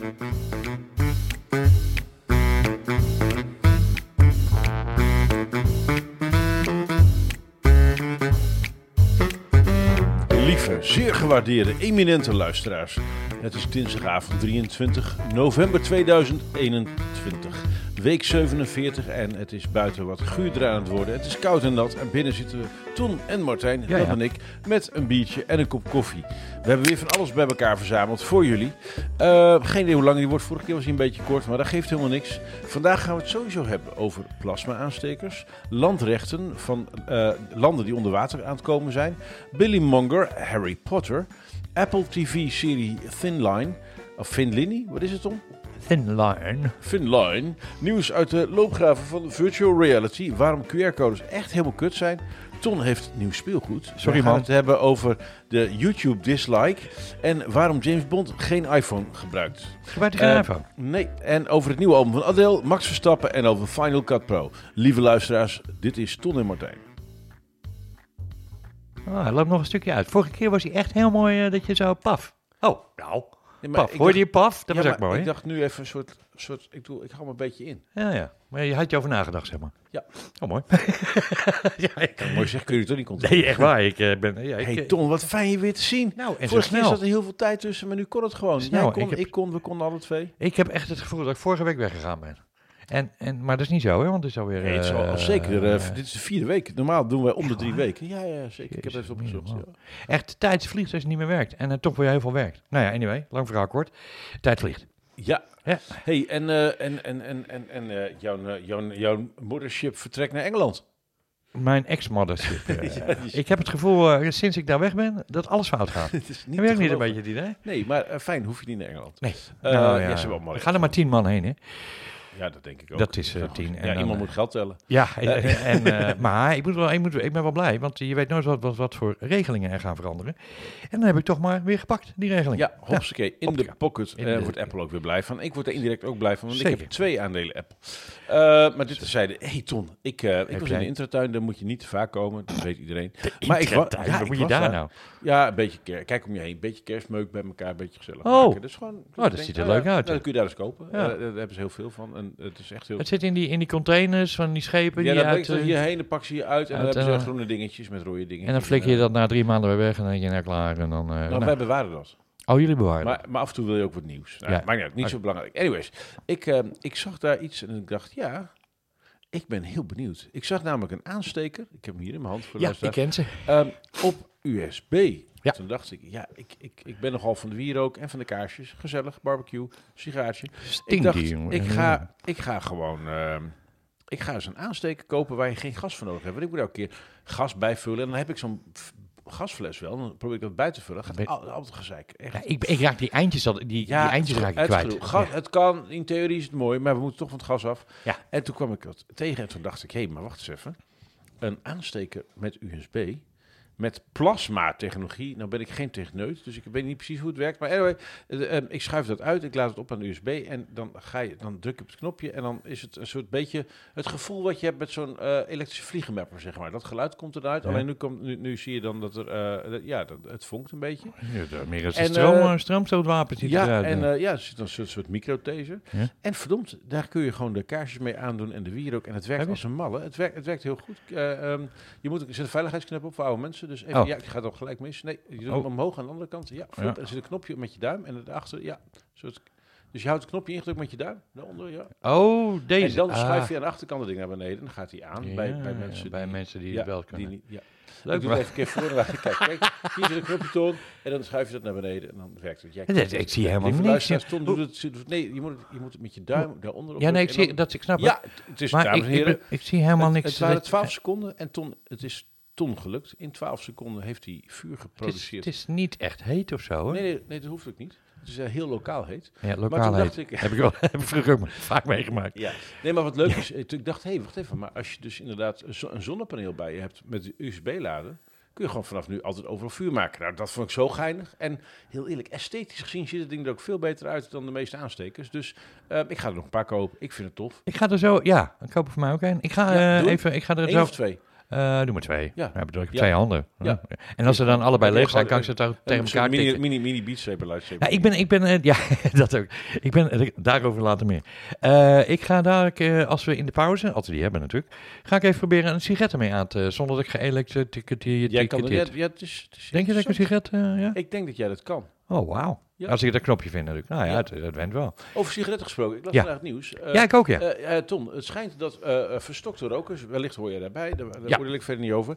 Lieve, zeer gewaardeerde, eminente luisteraars. Het is dinsdagavond 23 november 2021. Week 47 en het is buiten wat guurder aan het worden. Het is koud en nat en binnen zitten Ton en Martijn, Ja, dat ja. ben ik, met een biertje en een kop koffie. We hebben weer van alles bij elkaar verzameld voor jullie. Eh, geen idee hoe lang die wordt, vorige keer was hij een beetje kort, maar dat geeft helemaal niks. Vandaag gaan we het sowieso hebben over plasma-aanstekers, landrechten van eh, landen die onder water aan het komen zijn, Billy Monger, Harry Potter, Apple TV-serie Thin Line, of Thin Linny, wat is het dan? Thin line. Finline. Nieuws uit de loopgraven van virtual reality. Waarom QR-codes echt helemaal kut zijn. Ton heeft nieuw speelgoed. Sorry, We gaan man. het hebben over de YouTube dislike. En waarom James Bond geen iPhone gebruikt. Gebruikt hij geen Eh, iPhone? Nee. En over het nieuwe album van Adele, Max Verstappen en over Final Cut Pro. Lieve luisteraars, dit is Ton en Martijn. Ah, hij loopt nog een stukje uit. Vorige keer was hij echt heel mooi eh, dat je zo paf. Oh, nou. Nee, Paf. Hoorde dacht- je paf? Dat ja, was ook mooi. Ik dacht nu even een soort... soort ik, doe, ik hou me een beetje in. Ja, ja. Maar je had je over nagedacht, zeg maar. Ja. Oh, mooi. ja, ik, Mooi zeg, kun je het toch niet controleren? nee, echt waar. Ik eh, ben... Ja, ik, Hey eh, Ton, wat fijn je weer te zien. Nou, en Vorige keer zat er heel veel tijd tussen, maar nu kon het gewoon. Snel, Jij kon, ik ik, kon, we konden alle twee. Ik heb echt het gevoel dat ik vorige week weggegaan ben. En, en, maar dat is niet zo, hè? Want het is alweer... Nee, het is al, al eh, zeker. eh, eh, dit is de vierde week. Normaal doen wij om de drie weken. Ja, ja, zeker. ik heb even opgezocht. Ja. Echt, de tijd vliegt als het niet meer werkt. En toch weer heel veel werkt. Nou ja, anyway. Lang verhaal kort. Tijd vliegt. ja. Ja. Hey, en, en, en, en, en, en jouw, jouw, jouw moedership vertrekt naar Engeland. Mijn ex-mothership. Ja, die ik heb het gevoel, sinds ik daar weg ben, dat alles fout gaat. Het is niet niet een beetje het idee? Nee, maar fijn, hoef je niet naar Engeland. Nee. Nou, ja, ja. wel mooi. Gaan er maar tien man heen, hè? Ja, dat denk ik ook. Dat is, goed. tien. En Ja, dan, iemand eh, moet geld tellen. Ja, en, eh, maar ik, moet wel, ik, moet, ik ben wel blij, want je weet nooit wat, wat, wat voor regelingen er gaan veranderen. En dan heb ik toch maar weer gepakt, die regeling. Ja, hopsakee, in de pocket. In de- wordt Apple ook weer blij van. Ik word er indirect ook blij van, want ik heb twee aandelen Apple. Maar dit terzijde. hey Ton, ik, ik was in de intratuin, daar moet je niet te vaak komen. Dat weet iedereen. Maar ik ja, wat moet je daar nou? Ja, een beetje kijk om je heen. Een beetje kerstmeuk bij elkaar, een beetje gezellig Oh. maken. Dus gewoon, dat ik denk, ziet er leuk uit, nou, kun je daar eens kopen. Ja. Daar hebben ze heel veel van. En het is echt heel... Het zit in die, in die containers van die schepen ja, die dan uit... je eh, hierheen, dan pak ze je uit en dan hebben ze eh, groene dingetjes met rode dingetjes. en dan flik je eh, dat na drie maanden weer weg en dan denk je, nou klaar. En dan, Nou, nou. wij bewaren dat. Oh, jullie bewaren. Maar, maar af en toe wil je ook wat nieuws. Nou, Ja. Maakt niet niet zo belangrijk. Anyways, ik, ik zag daar iets en ik dacht, ja, ik ben heel benieuwd. Ik zag namelijk een aansteker, ik heb hem hier in mijn hand voor ja, ik ken ze. ehm, op USB. Ja. Toen dacht ik, ja, ik, ik, ik ben nogal van de wierook en van de kaarsjes. Gezellig, barbecue, sigaartje. Ik Stinky, dacht, jongen. ik ga, ik ga gewoon... ehm, ik ga eens een aansteker kopen waar je geen gas voor nodig hebt. Want ik moet elke keer gas bijvullen. En dan heb ik zo'n gasfles wel. Dan probeer ik dat bij te vullen. Ben- gaat al- altijd gezeik. Echt. Ja, ik, ik raak die eindjes, al, die, die eindjes raak ik kwijt. Gas, Het kan, in theorie is het mooi, maar we moeten toch van het gas af. Ja. En toen kwam ik wat tegen en toen dacht ik, hé, maar wacht eens even. Een aansteker met USB, met plasma-technologie. Nou ben ik geen techneut, dus ik weet niet precies hoe het werkt. Maar anyway, eh, eh, ik schuif dat uit, ik laat het op aan de USB en dan, ga je, dan druk je op het knopje en dan is het een soort beetje het gevoel wat je hebt met zo'n eh, elektrische vliegenmapper, zeg maar. Dat geluid komt eruit, Ja. alleen nu, komt, nu, nu zie je dan dat er, eh, dat- ja, dat, het vonkt een beetje. Ja, dat- meer als En, een stroom, eh, een stroomstootwapen ziet Ja, eruit. en ja, er zit een soort, soort microtaser. Ja. En verdomd, daar kun je gewoon de kaarsjes mee aandoen en de wierook. En het werkt als een malle. Het werkt, het werkt heel goed. Eh, ehm, je moet, er zit een veiligheidsknop op voor oude mensen. Dus even, Oh. ja, ik ga het gelijk mis. Nee, je doet Oh. hem omhoog aan de andere kant. Ja, flop. Ja. En er zit een knopje met je duim. En daarachter, ja. Soort, dus je houdt het knopje ingedrukt met je duim. Daaronder, ja. Oh, deze. En dan Ah. schuif je aan de achterkant het ding naar beneden. Dan gaat hij aan bij, bij Ja, mensen bij die... mensen die ja, het wel kunnen. ja. Leuk, ik doe maar- het even een keer voor. Kijk, kijk, hier zit een knopje toon. En dan schuif je dat naar beneden en dan werkt het. Jij Ja, ik zie helemaal niks. Ton doet het, nee, je moet, het, je moet het met je duim daaronder op Ja, nee, ik zie dat, ik snap het. Ja, het is, maar dames en heren, ik zie helemaal niks. het waren 12 seconden en Ton, het is Gelukt. In 12 seconden heeft hij vuur het, is, geproduceerd. het is niet echt heet of zo, hè? nee, nee, nee, dat hoeft ook niet. Het is eh, heel lokaal heet. Ja, Maar lokaal toen heet. dacht ik... Heb ik wel heb ik vroeger ook vaak meegemaakt. Ja, nee, maar wat leuk is, eh, ik dacht, hé, hey, wacht even, maar als je dus inderdaad een, zo- een zonnepaneel bij je hebt met USB-laden, kun je gewoon vanaf nu altijd overal vuur maken. Nou, dat vond ik zo geinig. En heel eerlijk, esthetisch gezien ziet het ding er ook veel beter uit dan de meeste aanstekers. Dus eh, ik ga er nog een paar kopen. Ik vind het tof. Ik ga er zo, ja, ik koop er voor mij ook een. Ik ga, Ja, even, ik ga er Eén zo, of twee. Eh, doe maar twee. Ja. Ja. bedoel ik, Ja. twee handen. Ja. En als ze dan allebei leeg zijn, kan ik ze Een tegen elkaar mini, tikken. mini, mini ik ben, ik ben, eh, ja, dat ook. Ik ben, eh, daarover later meer. Ik ga daar, als we in de pauze, als we die hebben natuurlijk, ga ik even proberen een sigaret ermee aan te, zonder dat ik geëlektrocuteerd Jij kan ja, het is, het is Denk je dat ik een sigaret, ja? Ik denk dat jij dat kan. Oh, wauw. Ja. Als ik dat knopje vind natuurlijk. Nou ja, Ja. Het, het went wel. Over sigaretten gesproken. Ik las Ja. vandaag het nieuws. Eh, ja, ik ook, ja. eh, eh, Tom, het schijnt dat verstokte rokers, wellicht hoor je daarbij, daar, daar oordeel ik verder niet over,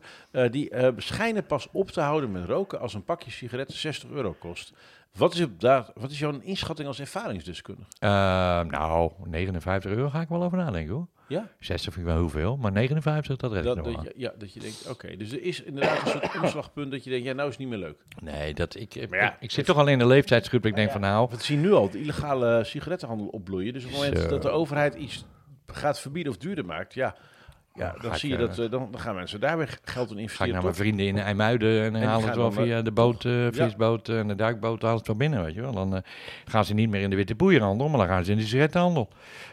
die schijnen pas op te houden met roken als een pakje sigaretten 60 euro kost. Wat is, op daar, wat is jouw inschatting als ervaringsdeskundige? Eh, nou, 59 euro ga ik wel over nadenken hoor. Ja? 60 vind ik wel heel veel, maar 59, dat red ik Dat, nog dat, ja, dat je denkt, oké, dus er is inderdaad een soort omslagpunt dat je denkt, ja, nou is het niet meer leuk. Nee, dat, ik, Maar ja, ik, ik zit toch al in de leeftijdsgroep. dat Ik denk van nou, We zien nu al de illegale sigarettenhandel opbloeien. Dus op het moment Zo. dat de overheid iets gaat verbieden of duurder maakt, ja, ja ga dan zie je eh, dat, eh, dan, dan gaan mensen daar weer geld in ga ik investeren. naar mijn vrienden in IJmuiden en die halen het wel eh, via de boot, eh, visboot en de duikboot, halen het wel binnen, weet je wel. Dan eh, gaan ze niet meer in de witte boeierhandel, maar dan gaan ze in de sigarettenhandel.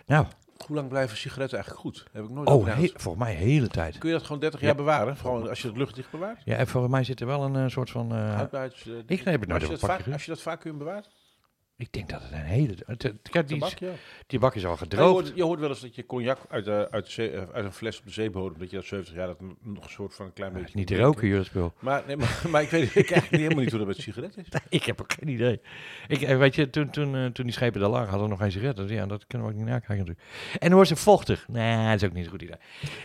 Nou, Hoe lang blijven sigaretten eigenlijk goed? Heb ik nooit oh, he, volgens mij hele tijd. Kun je dat gewoon 30 Ja. jaar bewaren? Gewoon als je het luchtdicht bewaart? Ja, en volgens mij zit er wel een eh, soort van... eh, Uitbuits, eh, ik het nooit als, je dat vaak, als je dat kunt bewaren? Ik denk dat het een hele... Het, die, ja. die bak is al je, gedroogd. hoort, je hoort wel eens dat je cognac uit, zee- eh, uit een fles op de zeebodem, dat je dat 70 jaar dat nog een soort van een klein Maar beetje... niet roken, spul. Maar, nee, maar, maar ik weet ik eigenlijk niet, helemaal niet hoe dat met sigaretten is. Ik heb ook geen idee. Ik, eh, weet je, toen, toen, eh, toen die schepen daar lagen, hadden we nog geen sigaretten. Dus ja, dat kunnen we ook niet nakijken natuurlijk. En dan wordt ze vochtig. Nee, dat is ook niet een goed idee.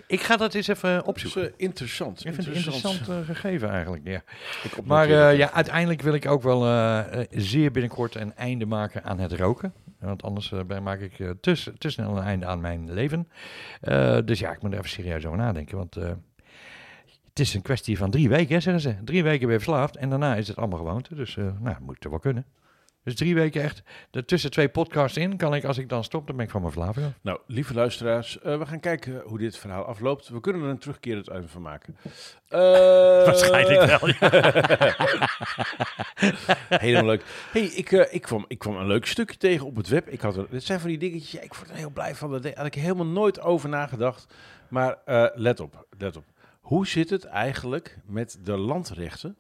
Ik ga dat eens even Dat is opzoeken. interessant. Ik vind het een interessant gegeven eigenlijk, ja. Ik op- Maar eh, ja, uiteindelijk wil ik ook wel zeer binnenkort een einde maken aan het roken. Want anders ben- maak ik eh, te, snel een einde aan mijn leven. Eh, dus ja, ik moet er even serieus over nadenken. Want het is een kwestie van drie weken, zeggen ze. Drie weken ben je verslaafd en daarna is het allemaal gewoonte. Dus nou, moet het wel kunnen. Dus drie weken echt. Er tussen twee podcasts in kan ik, als ik dan stop, dan ben ik van mijn af. Nou, lieve luisteraars, eh, we gaan kijken hoe dit verhaal afloopt. We kunnen er een terugkerend uit van maken. Eh, Waarschijnlijk wel, Helemaal leuk. hey, ik, eh, ik, kwam, ik kwam een leuk stukje tegen op het web. Ik had er, dit zijn van die dingetjes, ja, ik word er heel blij van. Daar had ik helemaal nooit over nagedacht. Maar let op, let op. Hoe zit het eigenlijk met de landrechten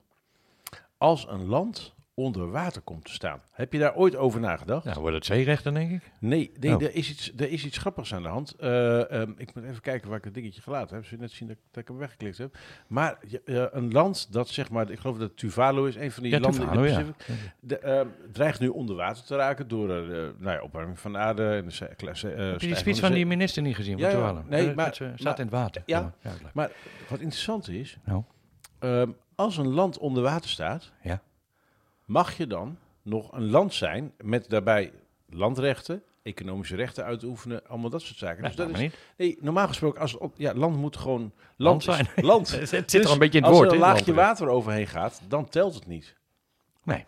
als een land onder water komt te staan? Heb je daar ooit over nagedacht? Nou, wordt het zeerechten, denk ik. Nee, nee Oh. er, is iets, er is iets grappigs aan de hand. Eh, ehm, ik moet even kijken waar ik het dingetje gelaten heb. Zul je net zien dat, dat ik hem weggeklikt heb. Maar eh, een land dat zeg maar, ik geloof dat Tuvalu is, een van die Ja, landen Tuvalu, in ja. de Pacific, de, ehm, dreigt nu onder water te raken door eh, de nou ja, opwarming van de aarde en de eh, Heb je die speech van die minister niet gezien? Van. Tuvalu? Nee, Eh, maar- het, eh, staat maar- in het water. ja. Maar wat interessant is, Nou. ehm, als een land onder water staat, Ja. Mag je dan nog een land zijn met daarbij landrechten, economische rechten uitoefenen, allemaal dat soort zaken. Dus dat is, niet. nee, normaal gesproken, als op, ja, land moet gewoon Land land, zijn. Land. Het zit Dus er een beetje in het als woord. er een laagje water overheen gaat, dan telt het niet. Nee.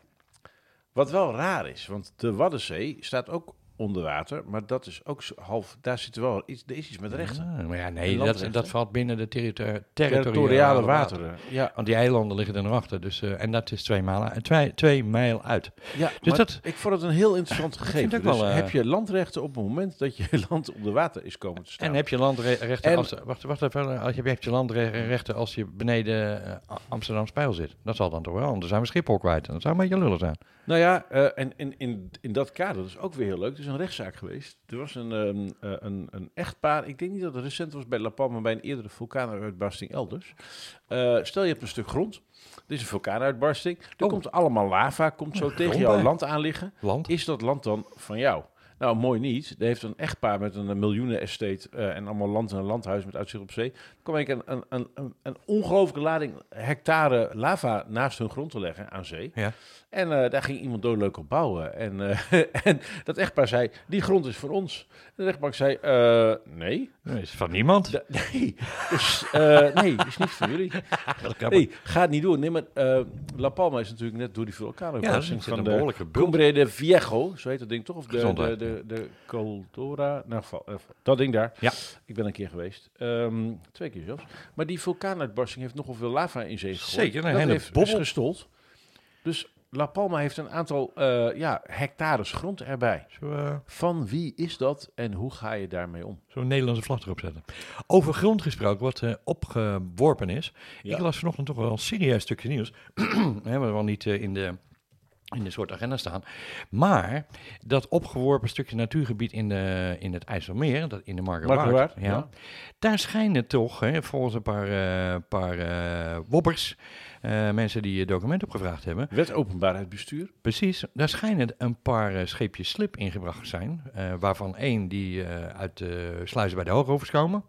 Wat wel raar is, want de Waddenzee staat ook onder water, maar dat is ook half, daar zit wel iets, er is iets met rechten. Ah, maar ja, nee, dat, dat valt binnen de territo- territoriale, wateren. Ja, Want die eilanden liggen er nog achter. Dus, eh, en dat is twee, mijl, eh, twee, twee mijl uit. ja Dus dat- ik vond het een heel interessant gegeven. Dus wel, eh, heb je landrechten op het moment dat je land onder water is komen te staan. En heb je landrechten En- als... Wacht, wacht even. Als je, heb je landrechten als je beneden eh, Amsterdam Spijl zit? Dat zal dan toch wel, dan zijn we Schiphol kwijt. En dat zou een beetje lullig zijn. Nou ja, eh, en in, in, in dat kader, dat is ook weer heel leuk. Er is een rechtszaak geweest. Er was een, ehm, eh, een, een echtpaar, ik denk niet dat het recent was bij La Palma, maar bij een eerdere vulkaanuitbarsting elders. Eh, stel je hebt een stuk grond, er is een vulkaanuitbarsting, er Oh. komt allemaal lava, komt zo tegen jouw land aan liggen. Land? Is dat land dan van jou? Nou, mooi niet. Er heeft een echtpaar met een miljoenen estate en allemaal land en een landhuis met uitzicht op zee. Kwam ik een, een, een, een, ongelooflijke lading hectare lava naast hun grond te leggen aan zee. Ja. En eh, daar ging iemand doodleuk op bouwen. En, eh, en dat echtpaar zei, die grond is voor ons. En de rechtbank zei, eh, nee. Nee, is van niemand. Da- nee, dus, nee, is niet voor jullie. Nee, gaat niet door. Nee, maar La Palma is natuurlijk net door die Ja, vulkaanuitbarsting zit van een de behoorlijke. Cumbre de Viejo, zo heet dat ding toch? Of de, de, de, de Coldora, nou, dat ding daar. Ja. Ik ben een keer geweest, Ehm, twee keer zelfs. Maar die vulkaanuitbarsting heeft nogal veel lava in zee gegooid. Zeker, een dat hele heeft, bobbel. gestold. Dus La Palma heeft een aantal eh, ja, hectares grond erbij. Zo, eh, Van wie is dat en hoe ga je daarmee om? Zo'n Nederlandse vlag erop zetten. Over grond gesproken, wat eh, opgeworpen is. Ja. Ik las vanochtend toch wel een serieus stukje nieuws. We hebben wel niet in de in de soort agenda staan. Maar dat opgeworpen stukje natuurgebied in, de, in het IJsselmeer, dat in de Markerwaard, ja. daar schijnen toch, hè, volgens een paar, eh, paar eh, wobbers, eh, mensen die je document opgevraagd hebben, Wet openbaarheid bestuur. Precies, daar schijnen een paar eh, scheepjes slip ingebracht te zijn. eh, waarvan één die eh, uit de sluizen bij de Hoogovers komen,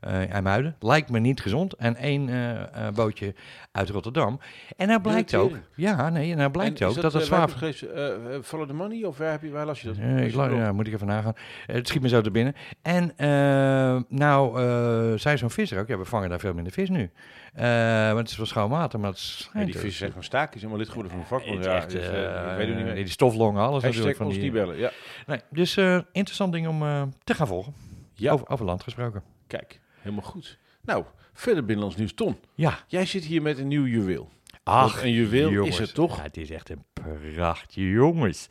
eh IJmuiden. Lijkt me niet gezond. En één eh, eh, bootje uit Rotterdam. En nou blijkt ook, ja, nee, en nou blijkt En ook dat het eh, zwaar... je het? Eh, eh, Follow the money of waar, heb je, waar las je dat? Eh, ik la- ja, moet ik even nagaan. Eh, het schiet me zo te binnen. En eh, nou, eh zei zo'n visser ook, ja, we vangen daar veel minder vis nu. Eh, want het is wel schoon water, maar Ja, die vis zijn gewoon staakjes, helemaal lid geworden van een vakbond. Ja, echt, dus, eh, eh, ik weet het niet meer. Die stoflongen, alles natuurlijk. Hashtag Van ons die, bellen. Ja, Nee, dus eh, interessant ding om te gaan volgen. ja. Over, over land gesproken. kijk, helemaal goed. Nou, verder binnenlands nieuws. Ton, Ja. jij zit hier met een nieuw juweel. Ach, een juweel jongens. is het toch? Ja, het is echt een pracht, jongens.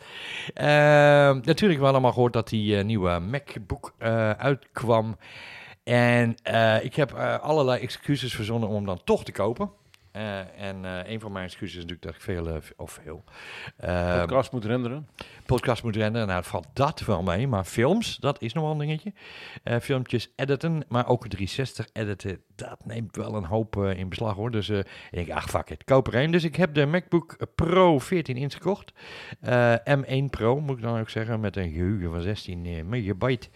Natuurlijk hebben we allemaal gehoord dat die nieuwe MacBook uitkwam. En ik heb allerlei excuses verzonnen om hem dan toch te kopen. Eh, en eh, een van mijn excuses is natuurlijk dat ik veel, eh, of veel, Podcast moet renderen. podcast moet rennen. Nou, het valt dat wel mee. Maar films, dat is nog wel een dingetje. Filmpjes editen, maar ook 360 editen, dat neemt wel een hoop in beslag hoor. Dus ik denk, ach fuck it, koop er één. Dus ik heb de MacBook Pro 14 inch gekocht. Eh, M1 Pro moet ik dan ook zeggen, met een geheugen van 16 eh, megabyte.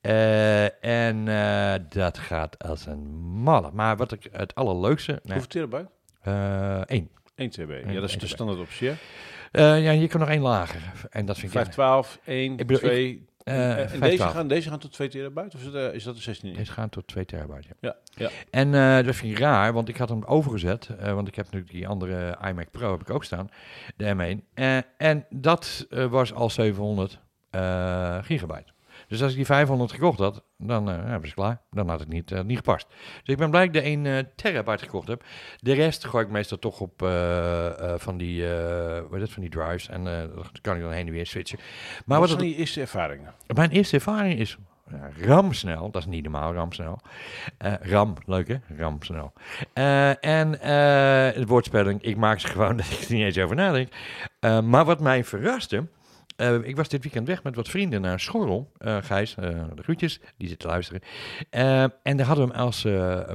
Eh, en eh, dat gaat als een malle. Maar wat ik het allerleukste... Hoeveel terabyte? eh, één. 1 TB. Ja, dat is 1 de standaard optie. hè? Ja, je kan nog één lager. En dat vind ik... 512, 1, Ik bedoel, 2. eh, en deze 512. gaan, deze gaan tot 2 terabyte? Of is, eh, is dat de 16 inch? Deze gaan tot 2 terabyte. Ja. Ja, ja. En eh, dat vind ik raar, want ik had hem overgezet. want ik heb natuurlijk die andere iMac Pro heb ik ook staan, de M1. Eh, en dat was al 700 eh, gigabyte. Dus als ik die 500 gekocht had, dan ja, was ik klaar. Dan had het niet, eh, niet gepast. Dus ik ben blij dat ik de 1 eh, terabyte gekocht heb. De rest gooi ik meestal toch op van, die, wat is het, van die drives. En dat kan ik dan heen en weer switchen. Maar wat wat het, zijn die eerste ervaringen? mijn eerste ervaring is ramsnel. Dat is niet normaal, ramsnel. Eh ram, leuk hè? Ramsnel. Eh en het woordspelling, ik maak ze gewoon dat ik er niet eens over nadenk. Maar wat mij verraste... eh, ik was dit weekend weg met wat vrienden naar Schorrel. Eh, Gijs, eh, de groetjes, die zit te luisteren. En daar hadden we hem als...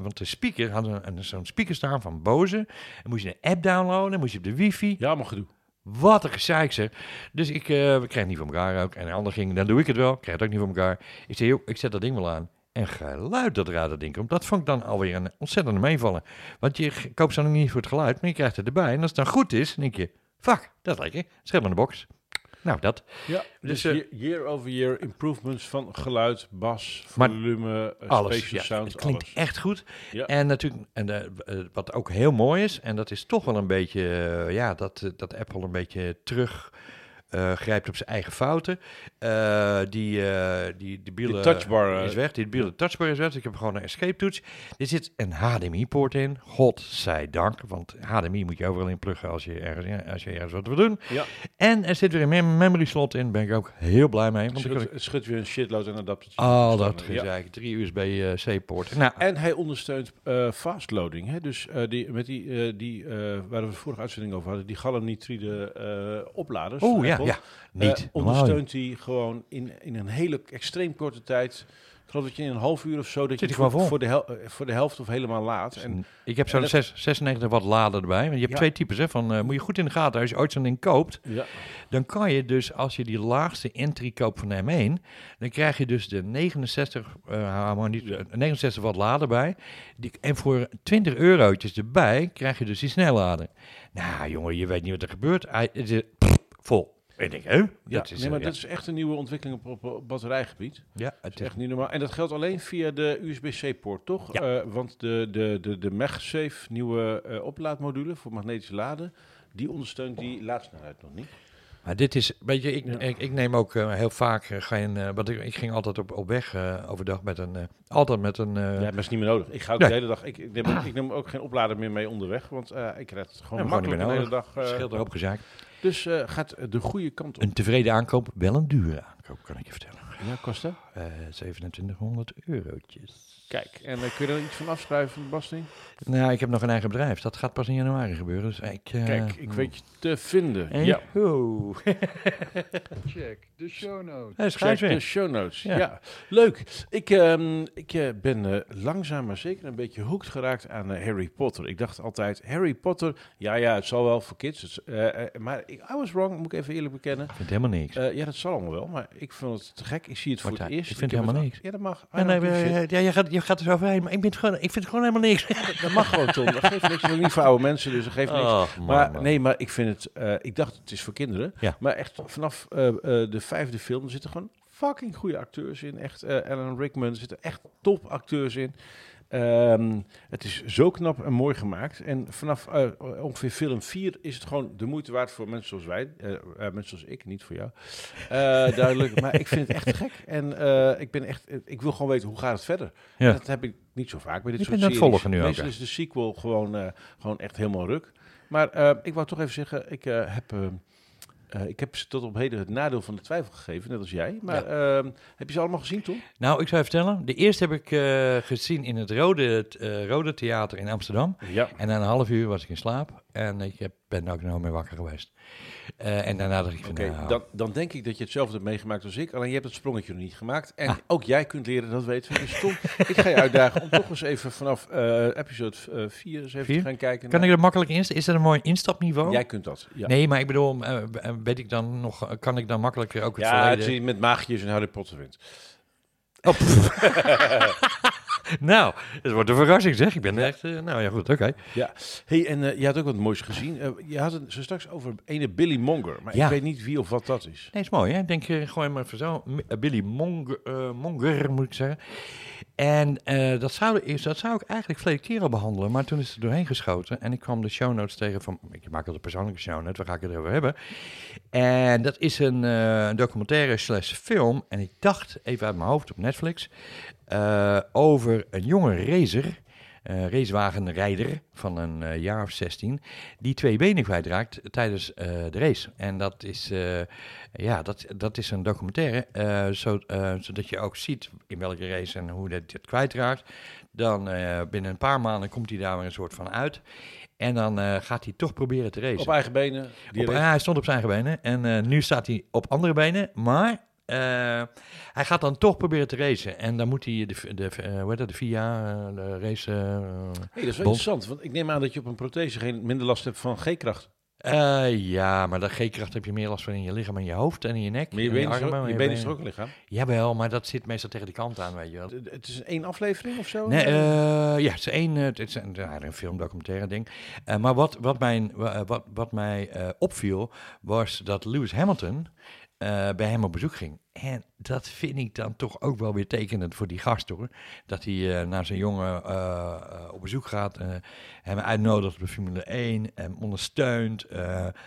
want de speaker, hadden we zo'n speaker staan van Bose. En moest je een app downloaden, moest je op de wifi. Ja, maar gedoe. Wat een gezeik zeg. Dus ik, we kregen het niet voor elkaar ook. En de ander ging, dan doe ik het wel. Ik krijg het ook niet voor elkaar. Ik zei, joh, ik zet dat ding wel aan. En geluid dat eruit dat ding komt, dat vond ik dan alweer een ontzettende meevallen. Want je koopt ze dan niet voor het geluid, maar je krijgt het erbij. En als het dan goed is, dan denk je, fuck, dat lekker. Schep in de box. Nou, dat. Ja, dus, Dus, eh, year- over year improvements van geluid, bas, volume, eh, Alles. spatial Ja, sound, het klinkt alles. echt goed. Ja. En natuurlijk, en, eh, wat ook heel mooi is, en dat is toch wel een beetje, ja, dat, dat Apple een beetje terug eh, grijpt op zijn eigen fouten. Eh, die, eh die, die bielen touchbar, is weg. Die bielen touchbar is weg. Dus ik heb gewoon een escape toets. Er zit een HDMI-poort in. Godzijdank. Want HDMI moet je overal in pluggen als je ergens, als je ergens wat wil doen. Ja, En er zit weer een mem- memory slot in. Ben ik ook heel blij mee. Want schudt, ik het schudt weer een shitload en adaptertje. al dat Ja. gezeik. Drie USB-C-poort. nou, En hij ondersteunt fastloading. Hè? Dus die, met die, die waar we de vorige uitzending over hadden, die galliumnitride eh opladers. oh ja, Ja. Niet. eh, normaal. ondersteunt hij gewoon in, in een hele extreem korte tijd. Ik geloof dat je in een half uur of zo dat Zit je voor, voor, de hel- eh, voor de helft of helemaal laat. En ik heb zo'n dat- 6 96 watt lader erbij. Want je hebt Ja. twee types. Hè, van, eh, moet je goed in de gaten. Als je ooit zo'n ding koopt, ja, dan kan je dus, als je die laagste entry koopt van de M1, dan krijg je dus de 69, eh, hou maar niet, Ja. eh, 69 watt lader bij. Die, en voor 20 eurotjes erbij krijg je dus die snellader. Nou jongen, je weet niet wat er gebeurt. Hij het is pff, vol. En ik denk, hè? ja, Dat is, nee, maar eh, dat is echt een nieuwe ontwikkeling op, op, batterijgebied. ja, Het is echt niet normaal. En dat geldt alleen via de USB-C-poort, toch? Ja. Eh, want de, de, de, de MagSafe nieuwe eh, oplaadmodule voor magnetische laden, die ondersteunt die laadsnelheid nog niet. Maar dit is, weet je, ik, Ja. ik, ik neem ook eh, heel vaak eh, geen, eh, want ik, ik ging altijd op, op weg eh, overdag met een, eh, altijd met een, eh, Ja, maar dat is niet meer nodig. Ik ga ook Nee. de hele dag. Ik, ik, neem, ook- ik neem ook geen oplader meer mee onderweg, want eh, ik red het gewoon Ja, gewoon niet makkelijk de hele dag. eh, scheelt dus eh, gaat de goede kant op. Een tevreden aankoop, wel een dure aankoop, kan ik je vertellen. Ja, Costa. Eh 2700 eurotjes. Kijk, en eh, kun je er iets van afschrijven van de belasting? Nou, ik heb nog een eigen bedrijf. Dat gaat pas in januari gebeuren. Dus ik, eh, Kijk, ik weet je te vinden. eh, Ja, ho. Check de show notes. Hey, check de show notes. Ja. Ja, leuk. Ik, ehm, ik eh, ben eh, langzaam maar zeker een beetje hooked geraakt aan eh, Harry Potter. Ik dacht altijd, Harry Potter, ja, ja, het zal wel voor kids. Het eh, eh, maar ik, I was wrong, moet ik even eerlijk bekennen. Ik vind helemaal niks. Eh, ja, dat zal allemaal wel, maar ik vond het te gek. Ik zie het voor het eerst. Ik vind heb helemaal het- niks. Ja, dat mag. Ja, nee, don't give a shit. eh, ja, je, gaat, je gaat er zo overheen, maar ik, ben het gewoon, ik vind het gewoon helemaal niks. Dat mag gewoon, Tom. Dat geeft niks. Ik ben niet voor oude mensen, dus dat geeft niks. Oh, man, maar man. nee, maar ik vind het... eh, ik dacht, het is voor kinderen. Ja. Maar echt vanaf eh, eh, de vijfde film zitten gewoon fucking goede acteurs in. Echt, eh Alan Rickman, er zitten echt top acteurs in. Ehm, het is zo knap en mooi gemaakt. En vanaf eh, ongeveer film 4 is het gewoon de moeite waard voor mensen zoals wij. eh, eh, mensen zoals ik, niet voor jou. Duidelijk. maar ik vind het echt gek. En ik ben echt... ik wil gewoon weten, hoe gaat het verder? Ja. Dat heb ik niet zo vaak bij dit Je soort series. volgen nu Meestal is de sequel gewoon, gewoon echt helemaal ruk. Maar ik wou toch even zeggen, ik heb... eh, ik heb ze tot op heden het nadeel van de twijfel gegeven, net als jij. Maar ehm, heb je ze allemaal gezien, Tom? Nou, ik zou je vertellen. De eerste heb ik eh, gezien in het Rode, eh, Rode Theater in Amsterdam. Ja. En na een half uur was ik in slaap. En ik heb, ben ook nog meer wakker geweest. En daarna dacht ik van, Oké, nou, dan, dan denk ik dat je hetzelfde hebt meegemaakt als ik. Alleen je hebt het sprongetje nog niet gemaakt. En Ah. ook jij kunt leren, dat weten we. Dus Tom, ik ga je uitdagen om toch eens even vanaf episode 4 eens even Vier? te gaan kijken. kan naar- ik er makkelijk in? Is dat een mooi instapniveau? Jij kunt dat. Ja. Nee, maar ik bedoel, weet ik dan nog, eh, kan ik dan makkelijk ook het Ja, verleden... is met maagjes en Harry Potter wint. Nou, het wordt een verrassing zeg. Ik ben echt, eh, nou ja goed, oké. Hey, en eh, je had ook wat moois gezien. Eh, je had het zo straks over ene Billy Monger. Maar Ja. ik weet niet wie of wat dat is. Nee, is mooi hè. Ik denk, eh, gooi maar even zo. Billy Monger, Monger, moet ik zeggen. En dat, zou, is, dat zou ik eigenlijk verleden keer al behandelen, maar toen is het er doorheen geschoten. En ik kwam de show notes tegen van, ik maak altijd een persoonlijke show note, waar ga ik het over hebben? En dat is een documentaire slash film, en ik dacht even uit mijn hoofd op Netflix, eh, over een jonge racer, eh racewagenrijder van een eh, jaar of 16, die twee benen kwijtraakt tijdens de race. En dat is, ja, dat, dat is een documentaire, zo, zodat je ook ziet in welke race en hoe dat dit kwijtraakt. Dan binnen een paar maanden komt hij daar weer een soort van uit. En dan gaat hij toch proberen te racen. Op eigen benen. Op- hij stond op zijn eigen benen en nu staat hij op andere benen, maar hij gaat dan toch proberen te racen. En dan moet hij de, de, eh, hoe heet dat, de VIA, eh, de race... eh, Hey, dat is wel Bond. interessant. Want ik neem aan dat je op een prothese geen minder last hebt van G-kracht. eh, ja, maar dat G-kracht heb je meer last van in je lichaam en je hoofd en in je nek. Maar je en benen is armen, je benen is er ook een lichaam. Jawel, maar dat zit meestal tegen de kant aan, weet je wel. Het- is één aflevering of zo? Nee, eh, ja, het is één, eh, het is een, ja, een filmdocumentaire ding. Eh, maar wat, wat, mijn, wa- wat, wat mij eh, opviel, was dat Lewis Hamilton eh, bij hem op bezoek ging. En dat vind ik dan toch ook wel weer tekenend voor die gast hoor. Dat hij eh, naar zijn jongen eh, eh, op bezoek gaat, eh, hem uitnodigt op de Formule 1, hem ondersteunt,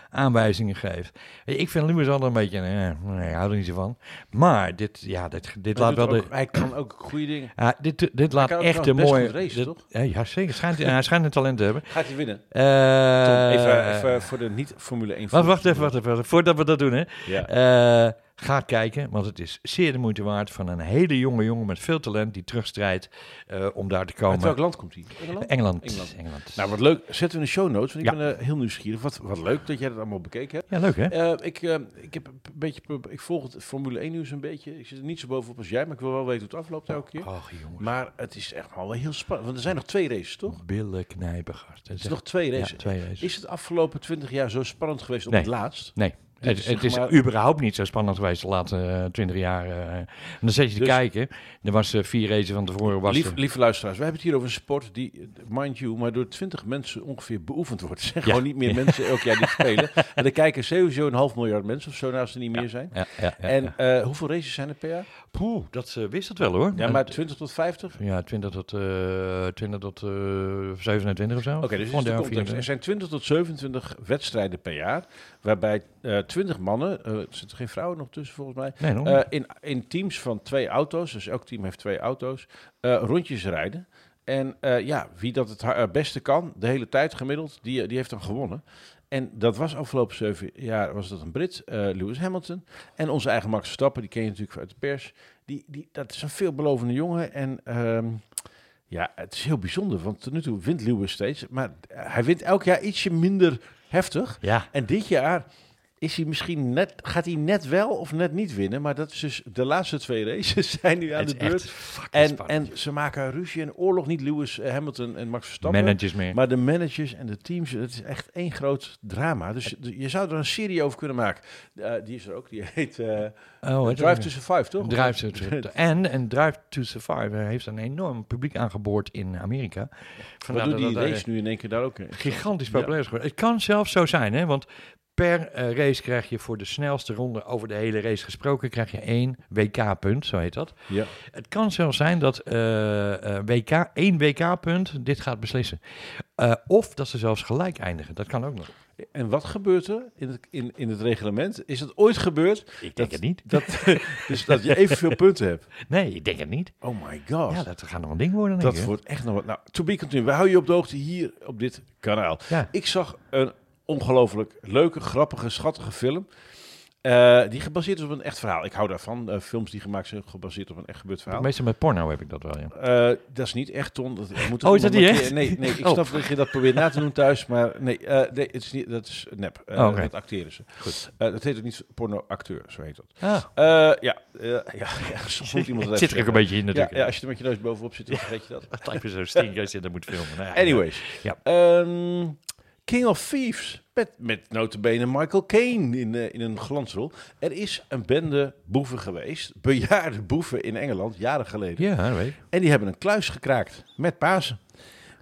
aanwijzingen geeft. Ik vind Lewis altijd een beetje, nee, ik hou er niet zo van. Maar dit, ja, dit, dit laat wel de... ook- Hij kan ook goede dingen. Dit, dit laat echt een mooie... dit- toch? Ja, zeker. Schijnt, hij schijnt een talent te hebben. Gaat hij winnen? Tom, even, even voor de niet-Formule 1 Wacht, wacht even, wacht even. Voordat we dat doen, hè. Ja. Ga kijken, want het is zeer de moeite waard van een hele jonge jongen met veel talent die terugstrijdt eh, om daar te Uit komen. welk land komt hij? Engeland? Engeland. Engeland. Engeland. Nou, wat leuk. Zetten we in de show notes, want ik Ja. ben eh, heel nieuwsgierig. Wat, wat leuk dat jij dat allemaal bekeken hebt. ja, leuk hè? Eh, ik, ik, heb een beetje, ik volg het Formule 1 nieuws een beetje. Ik zit er niet zo bovenop als jij, maar ik wil wel weten hoe het afloopt elke keer. Och, jongens. Maar het is echt wel heel spannend. Want er zijn nog twee races, toch? Billen. Het is nog twee ja, races. twee races. Is het afgelopen 20 jaar zo spannend geweest op Nee. het laatst? Nee. Het, is het is maar- überhaupt niet zo spannend geweest de laatste twintig jaar. eh. En dan zet je te Dus- kijken. Er was eh, vier races van tevoren. Was Lief, lieve luisteraars, we hebben het hier over een sport die, eh, mind you, maar door 20 mensen ongeveer beoefend wordt. Er zijn Ja. gewoon niet meer mensen elk jaar die spelen. En er kijken sowieso een half miljard mensen of zo, als er niet meer zijn. ja, ja, ja, en eh, hoeveel races zijn er per jaar? Poeh, dat eh, wist het wel hoor. Ja, maar 20 tot 50? Ja, 20 tot, eh 20 tot eh 27 of zo. Oké, dus is Gewoon de daar context. Er 24. zijn 20 tot 27 wedstrijden per jaar, waarbij eh twintig mannen, eh, er zitten geen vrouwen nog tussen volgens mij, Nee, eh, in, in teams van twee auto's, dus elk team heeft twee auto's, rondjes rijden. En ja, wie dat het beste kan, de hele tijd gemiddeld, die, die heeft dan gewonnen. En dat was afgelopen zeven jaar, was dat een Brit, Lewis Hamilton. En onze eigen Max Verstappen, die ken je natuurlijk uit de pers. Die, die, dat is een veelbelovende jongen. En ehm, ja, het is heel bijzonder, want tot nu toe wint Lewis steeds. Maar hij wint elk jaar ietsje minder heftig. Ja, En dit jaar is hij misschien net, gaat hij net wel of net niet winnen. Maar dat is dus de laatste twee races zijn nu aan de beurt. En, spannend. en ze maken ruzie en oorlog. Niet Lewis eh, Hamilton en Max Verstappen. Managers meer. Maar de managers en de teams, het is echt één groot drama. Dus je- zou er een serie over kunnen maken. Eh, die is er ook, die heet eh, oh, Drive to Survive, toch? Drive to Survive. En, en Drive to Survive heeft een enorm publiek aangeboord in Amerika. Vandaar Waardoor dat die race nu in één keer daar ook gigantisch populair is geworden. Het kan zelfs zo zijn, hè, want per eh, race krijg je voor de snelste ronde over de hele race gesproken, krijg je één WK-punt, zo heet dat. Ja. Het kan zelfs zijn dat eh, eh, WK, één WK-punt dit gaat beslissen. Of dat ze zelfs gelijk eindigen, dat kan ook nog. En wat gebeurt er in het, in, in het reglement? Is het ooit gebeurd Ik denk het niet. dat, dus dat je evenveel punten hebt? Nee, ik denk het niet. Oh my god. Ja, dat gaat nog een ding worden, Dat wordt echt nog wat. Nou, to be continued. We houden je op de hoogte hier op dit kanaal. Ja. Ik zag een ongelooflijk leuke, grappige, schattige film. eh, die gebaseerd is op een echt verhaal. Ik hou daarvan. eh, films die gemaakt zijn gebaseerd op een echt gebeurd verhaal. Meestal met porno heb ik dat wel, ja. Eh, dat is niet echt, Ton. Dat, moet Oh, is dat niet echt? Nee, nee, ik Oh. snap dat je dat probeert na te doen thuis. Maar nee, nee het is niet, dat is nep. Oh. Dat acteren ze. Goed. Dat heet ook niet porno-acteur, zo heet dat. Ah, ja, ja, ja, soms moet iemand zit er ook een beetje in Ja, natuurlijk. ja, als je er met je neus bovenop zit, dan vergeet je dat. Me zo stinken als je dat moet filmen. Nou ja, Anyways. Ja. Ehm, King of Thieves. Met, met notabene Michael Caine in, eh, in een glansrol. Er is een bende boeven geweest. Bejaarde boeven in Engeland, jaren geleden. Ja, weet. En die hebben een kluis gekraakt met Pasen.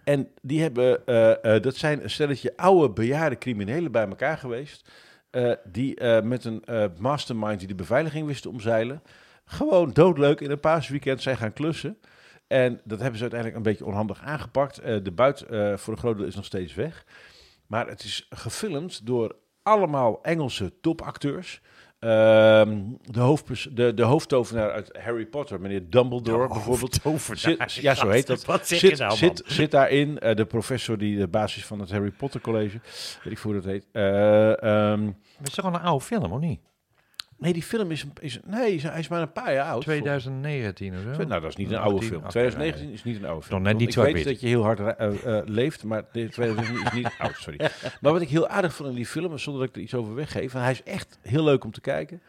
En die hebben, eh, eh, dat zijn een stelletje oude bejaarde criminelen bij elkaar geweest. die met een mastermind die de beveiliging wisten omzeilen. Gewoon doodleuk in een paasweekend zijn gaan klussen. En dat hebben ze uiteindelijk een beetje onhandig aangepakt. De buit voor een groot deel is nog steeds weg. Maar het is gefilmd door allemaal Engelse topacteurs. Ehm, de, hoofdpers- de, de hoofdtovenaar uit Harry Potter, meneer Dumbledore bijvoorbeeld. Zit, ja, zo heet dat. Wat zit, nou, zit, zit daarin. eh, de professor die de basis van het Harry Potter College. Weet ik hoe dat heet. Eh, ehm, Het is toch al een oude film, of niet? Nee, die film is, een- is nee, hij is maar een paar jaar oud. 2019 of zo? Nou, dat is niet een 18, oude film. oké, 2019 is niet een oude film. Nog net niet ik weet wit. dat je heel hard eh, eh, leeft, maar de 2019 is niet oud, sorry. Maar wat ik heel aardig vond in die film, zonder dat ik er iets over weggeef, en hij is echt heel leuk om te kijken,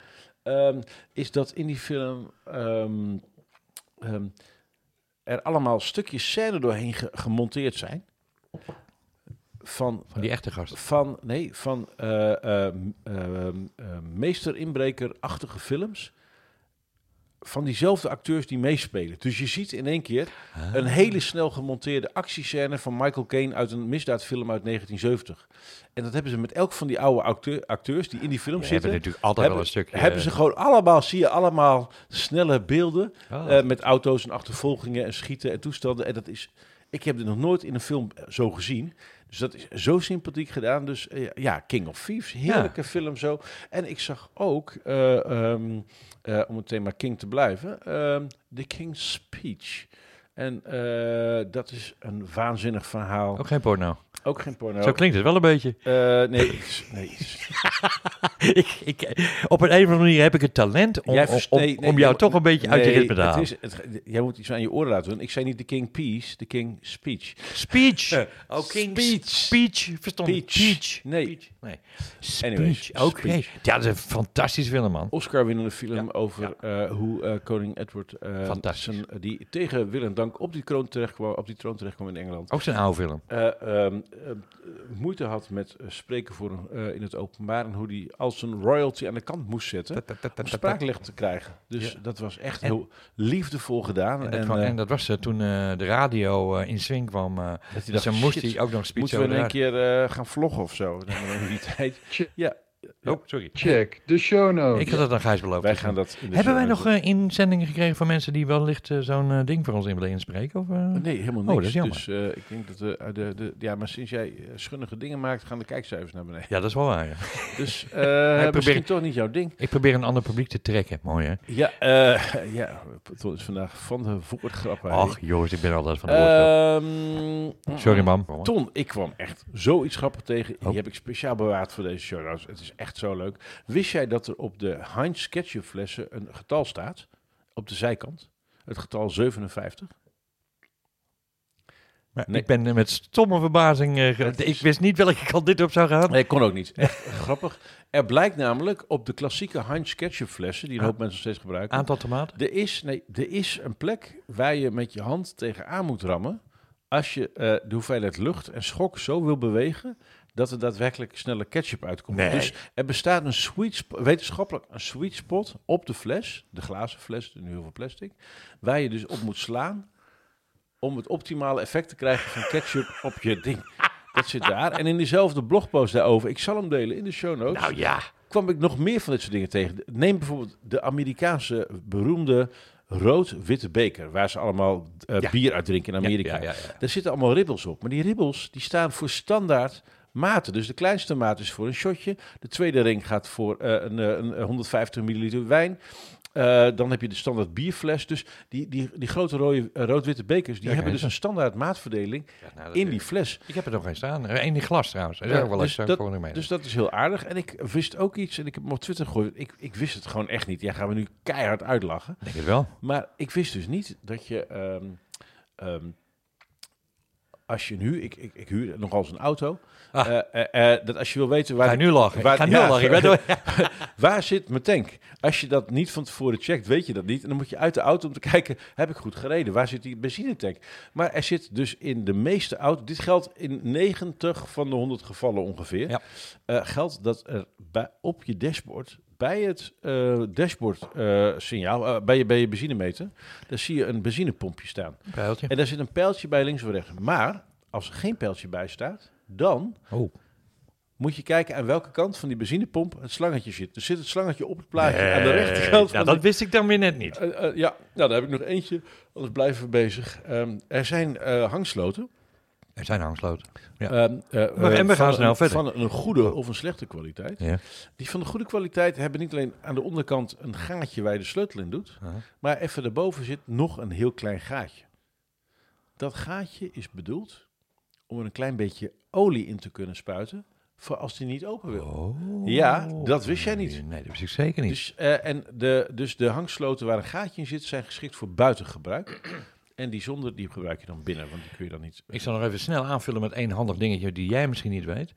ehm, is dat in die film ehm, ehm, er allemaal stukjes scène doorheen ge- gemonteerd zijn. Van, Van die echte gast. van, nee, van eh, eh, eh, meester-inbreker-achtige films. Van diezelfde acteurs die meespelen. Dus je ziet in één keer Ah. een hele snel gemonteerde actiescène van Michael Caine uit een misdaadfilm uit 1970. En dat hebben ze met elk van die oude acteur, acteurs die in die film We hebben zitten. natuurlijk altijd hebben- wel een stukje... Hebben ze gewoon allemaal, zie je allemaal snelle beelden. Oh. met auto's en achtervolgingen en schieten en toestanden. En dat is, ik heb dit nog nooit in een film zo gezien. Dus dat is zo sympathiek gedaan. Dus eh, ja, King of Thieves, heerlijke film zo. En ik zag ook, eh, ehm, eh, om het thema King te blijven, ehm The King's Speech. En dat is een waanzinnig verhaal. Ook geen porno. Ook geen porno. Zo klinkt het wel een beetje. Eh, nee, nee. ik, ik, op een, een of andere manier heb ik het talent om, om, om, nee, nee, om jij jou toch een beetje uit je ritme te het halen. is, het, jij moet iets aan je oren laten doen. Ik zei niet de King Peace, de King Speech. Speech. oh, King Speech. Speech. Verstond. Speech. Nee. Speech. Nee. Speech. Oké. Ja, dat is een fantastische film, man. Oscar-winnende film Ja, over eh, hoe koning Edward, Fantastisch. zijn- die tegen wil en dank op die troon terecht kwam, op die troon terecht kwam in Engeland, Ook zijn oude film. eh, ehm, eh, moeite had met eh, spreken voor een, eh, in het openbaar en hoe die als een royalty aan de kant moest zetten om spraaklicht te krijgen. Dus Ja. dat was echt En- heel liefdevol gedaan. En dat, En, kwam- eh, en dat was eh, toen eh, de radio eh, in swing kwam. eh dat dus dacht, dan moest shit, hij ook nog een speech Moeten we in de- keer eh, gaan vloggen of zo? Dan in die tijd. Ja, Oh, sorry. Check de show notes. Ik had het aan Gijs beloofd. Wij gaan dat in de Hebben wij show nog notes eh, inzendingen gekregen van mensen die wellicht eh, zo'n eh, ding voor ons in willen inspreken? Of, eh? Nee, helemaal Oh, niks. dat is jammer. Dus eh, ik denk dat de, de, de, ja, maar sinds jij eh, schunnige dingen maakt, gaan de kijkcijfers naar beneden. Ja, dat is wel waar. Ja. Dus eh probeer- misschien toch niet jouw ding. Ik probeer een ander publiek te trekken. Mooi hè? Ja, eh ja, Ton is vandaag van de woordgrappen. hè. Ach jongens, ik ben altijd van de woordgrap. Ehm, Sorry man. Ton, ik kwam echt zoiets grappig tegen. Oh. Die heb ik speciaal bewaard voor deze show. notes. Het is echt zo leuk. Wist jij dat er op de Heinz ketchup flessen een getal staat? Op de zijkant. Het getal 57. Maar Nee. Ik ben met stomme verbazing... is- Ik wist niet welke kant dit op zou gaan. Nee, kon ook niet. Echt grappig. Er blijkt namelijk op de klassieke Heinz ketchup flessen, die een Ah. hoop mensen nog steeds gebruiken. Aantal tomaten? Er is, nee, er is een plek waar je met je hand tegenaan moet rammen. Als je eh, de hoeveelheid lucht en schok zo wil bewegen. Dat er daadwerkelijk snelle ketchup uitkomt. Nee. Dus er bestaat een sweet wetenschappelijk een sweet spot op de fles. De glazen fles, nu heel veel plastic. Waar je dus op moet slaan. om het optimale effect te krijgen van ketchup op je ding. Dat zit daar. En in diezelfde blogpost daarover, ik zal hem delen in de show notes Nou ja. kwam ik nog meer van dit soort dingen tegen. Neem bijvoorbeeld de Amerikaanse beroemde rood-witte beker, waar ze allemaal eh, Ja. bier uit drinken in Amerika. Ja, ja, ja. Daar zitten allemaal ribbels op. Maar die ribbels die staan voor standaard maten. Dus de kleinste maat is voor een shotje. De tweede ring gaat voor eh, een, eh, een 150 milliliter wijn. Eh, dan heb je de standaard bierfles. Dus die, die, die grote rode, eh, rood-witte bekers, die Ja, hebben dus een standaard maatverdeling Ja, nou, in die fles. Ik heb er nog geen staan. In glas trouwens. Dat is Ja, ook wel dus eens dat- mee. Dus dat is heel aardig. En ik wist ook iets, en ik heb hem op Twitter gegooid. Ik, ik wist het gewoon echt niet. Ja, gaan we nu keihard uitlachen. denk het wel. Maar ik wist dus niet dat je... ehm, ehm, als je nu... Ik, ik, ik huur nogal eens een auto. Ah. eh, eh, eh, dat als je wil weten waar... Ga nu lachen? waar- ik ga nu ja, lachen. Waar zit mijn tank? Als je dat niet van tevoren checkt, weet je dat niet. En dan moet je uit de auto om te kijken, heb ik goed gereden? Waar zit die benzinetank? Maar er zit dus in de meeste auto's, dit geldt in 90 van de 100 gevallen ongeveer, Ja. geldt dat er bij, op je dashboard, bij het eh, dashboard eh, signaal, eh, bij, je, bij je benzinemeter, daar zie je een benzinepompje staan. Pijltje. En daar zit een pijltje bij links of rechts. Maar als er geen pijltje bij staat, dan Oh. moet je kijken aan welke kant van die benzinepomp het slangetje zit. Dus zit het slangetje op het plaatje aan de rechterkant van Nou, dat wist ik dan weer net niet. Ja, nou, daar heb ik nog eentje. Anders blijven we bezig. Ehm, er zijn hangsloten. Er zijn hangsloten. Ja. Ehm, eh, Maar- en we gaan van snel een, verder. Van een goede of een slechte kwaliteit. Ja. Die van de goede kwaliteit hebben niet alleen aan de onderkant een gaatje waar je de sleutel in doet. Maar even daarboven zit nog een heel klein gaatje. Dat gaatje is bedoeld om er een klein beetje olie in te kunnen spuiten. Voor als die niet open wil. Oh. Ja, dat wist jij niet. Nee, dat wist ik zeker niet. Dus, eh, en de, dus de hangsloten waar een gaatje in zit, zijn geschikt voor buitengebruik. En die zonder, die gebruik je dan binnen, want die kun je dan niet... Ik zal nog even snel aanvullen met één handig dingetje die jij misschien niet weet.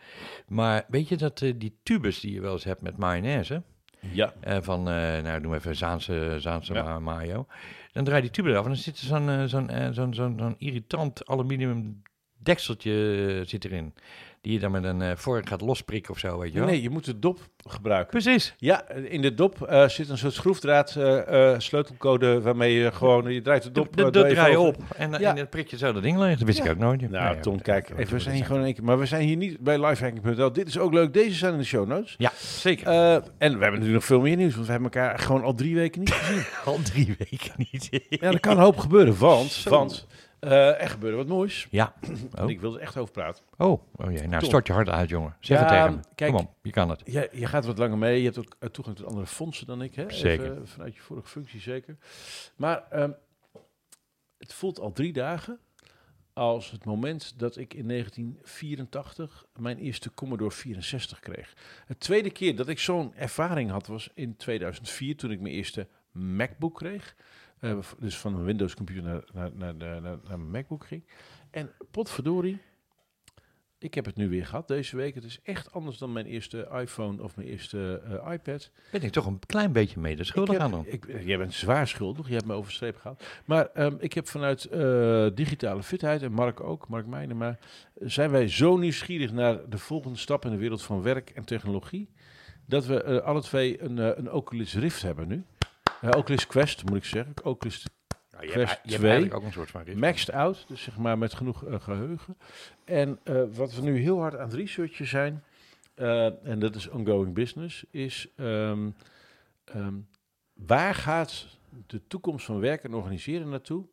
Maar weet je dat eh, die tubes die je wel eens hebt met mayonaise, Ja, eh, van, eh, nou noem even Zaanse, Zaanse Ja. mayo, dan draai je die tube eraf en dan zit er zo'n zo'n zo'n zo'n irritant aluminium dekseltje eh, zit erin. Die je dan met een eh, vork gaat losprikken of zo, weet je wel. nee, je moet de dop gebruiken. Precies. Ja, in de dop eh, zit een soort schroefdraad sleutelcode waarmee je gewoon, je draait de dop... Dat even draai je op en, Ja. en dan prik je zo dat ding leeg. Dat wist ik ook nooit. Nou, Nee, Tom, kijk, even, we zijn hier gewoon in één keer... Maar we zijn hier niet bij lifehacking.nl. Dit is ook leuk. Deze zijn in de show notes. Ja, zeker. En we hebben natuurlijk nog veel meer nieuws, want we hebben elkaar gewoon al drie weken niet gezien. Al drie weken niet. Ja, er kan een hoop gebeuren, want, Zo. want eh, er gebeurde wat moois. Ja. Oh. ik wil er echt over praten. Oh, oh jee. Nou, stort je hard uit, jongen. Zeg Ja, het tegen me. kijk. Kom op, je kan het. Ja, je gaat wat langer mee. Je hebt ook eh, toegang tot andere fondsen dan ik. Hè? Zeker. Even, vanuit je vorige functie zeker. Maar ehm, het voelt al drie dagen als het moment dat ik in 1984 mijn eerste Commodore 64 kreeg. Het tweede keer dat ik zo'n ervaring had was in 2004 toen ik mijn eerste MacBook kreeg. Eh, dus van een Windows computer naar, naar, naar, naar, naar mijn MacBook ging. En potverdorie, ik heb het nu weer gehad deze week. Het is echt anders dan mijn eerste iPhone of mijn eerste eh, iPad. Ben ik toch een klein beetje mee de schuldig aan dan? ik, jij bent zwaar schuldig, je hebt me over de streep gehaald. Maar ehm, ik heb vanuit eh, digitale fitheid, en Mark ook, Mark Meijnen, maar zijn wij zo nieuwsgierig naar de volgende stap in de wereld van werk en technologie, dat we eh, alle twee een, eh, een Oculus Rift hebben nu. Eh, Oculus Quest, moet ik zeggen. Oculus Ja, je, Quest hebt, je hebt 2. eigenlijk ook een soort van rift. maxed out, dus zeg maar met genoeg eh, geheugen. En eh, wat we nu heel hard aan het researchen zijn, eh, en dat is ongoing business, is ehm, ehm, waar gaat de toekomst van werken en organiseren naartoe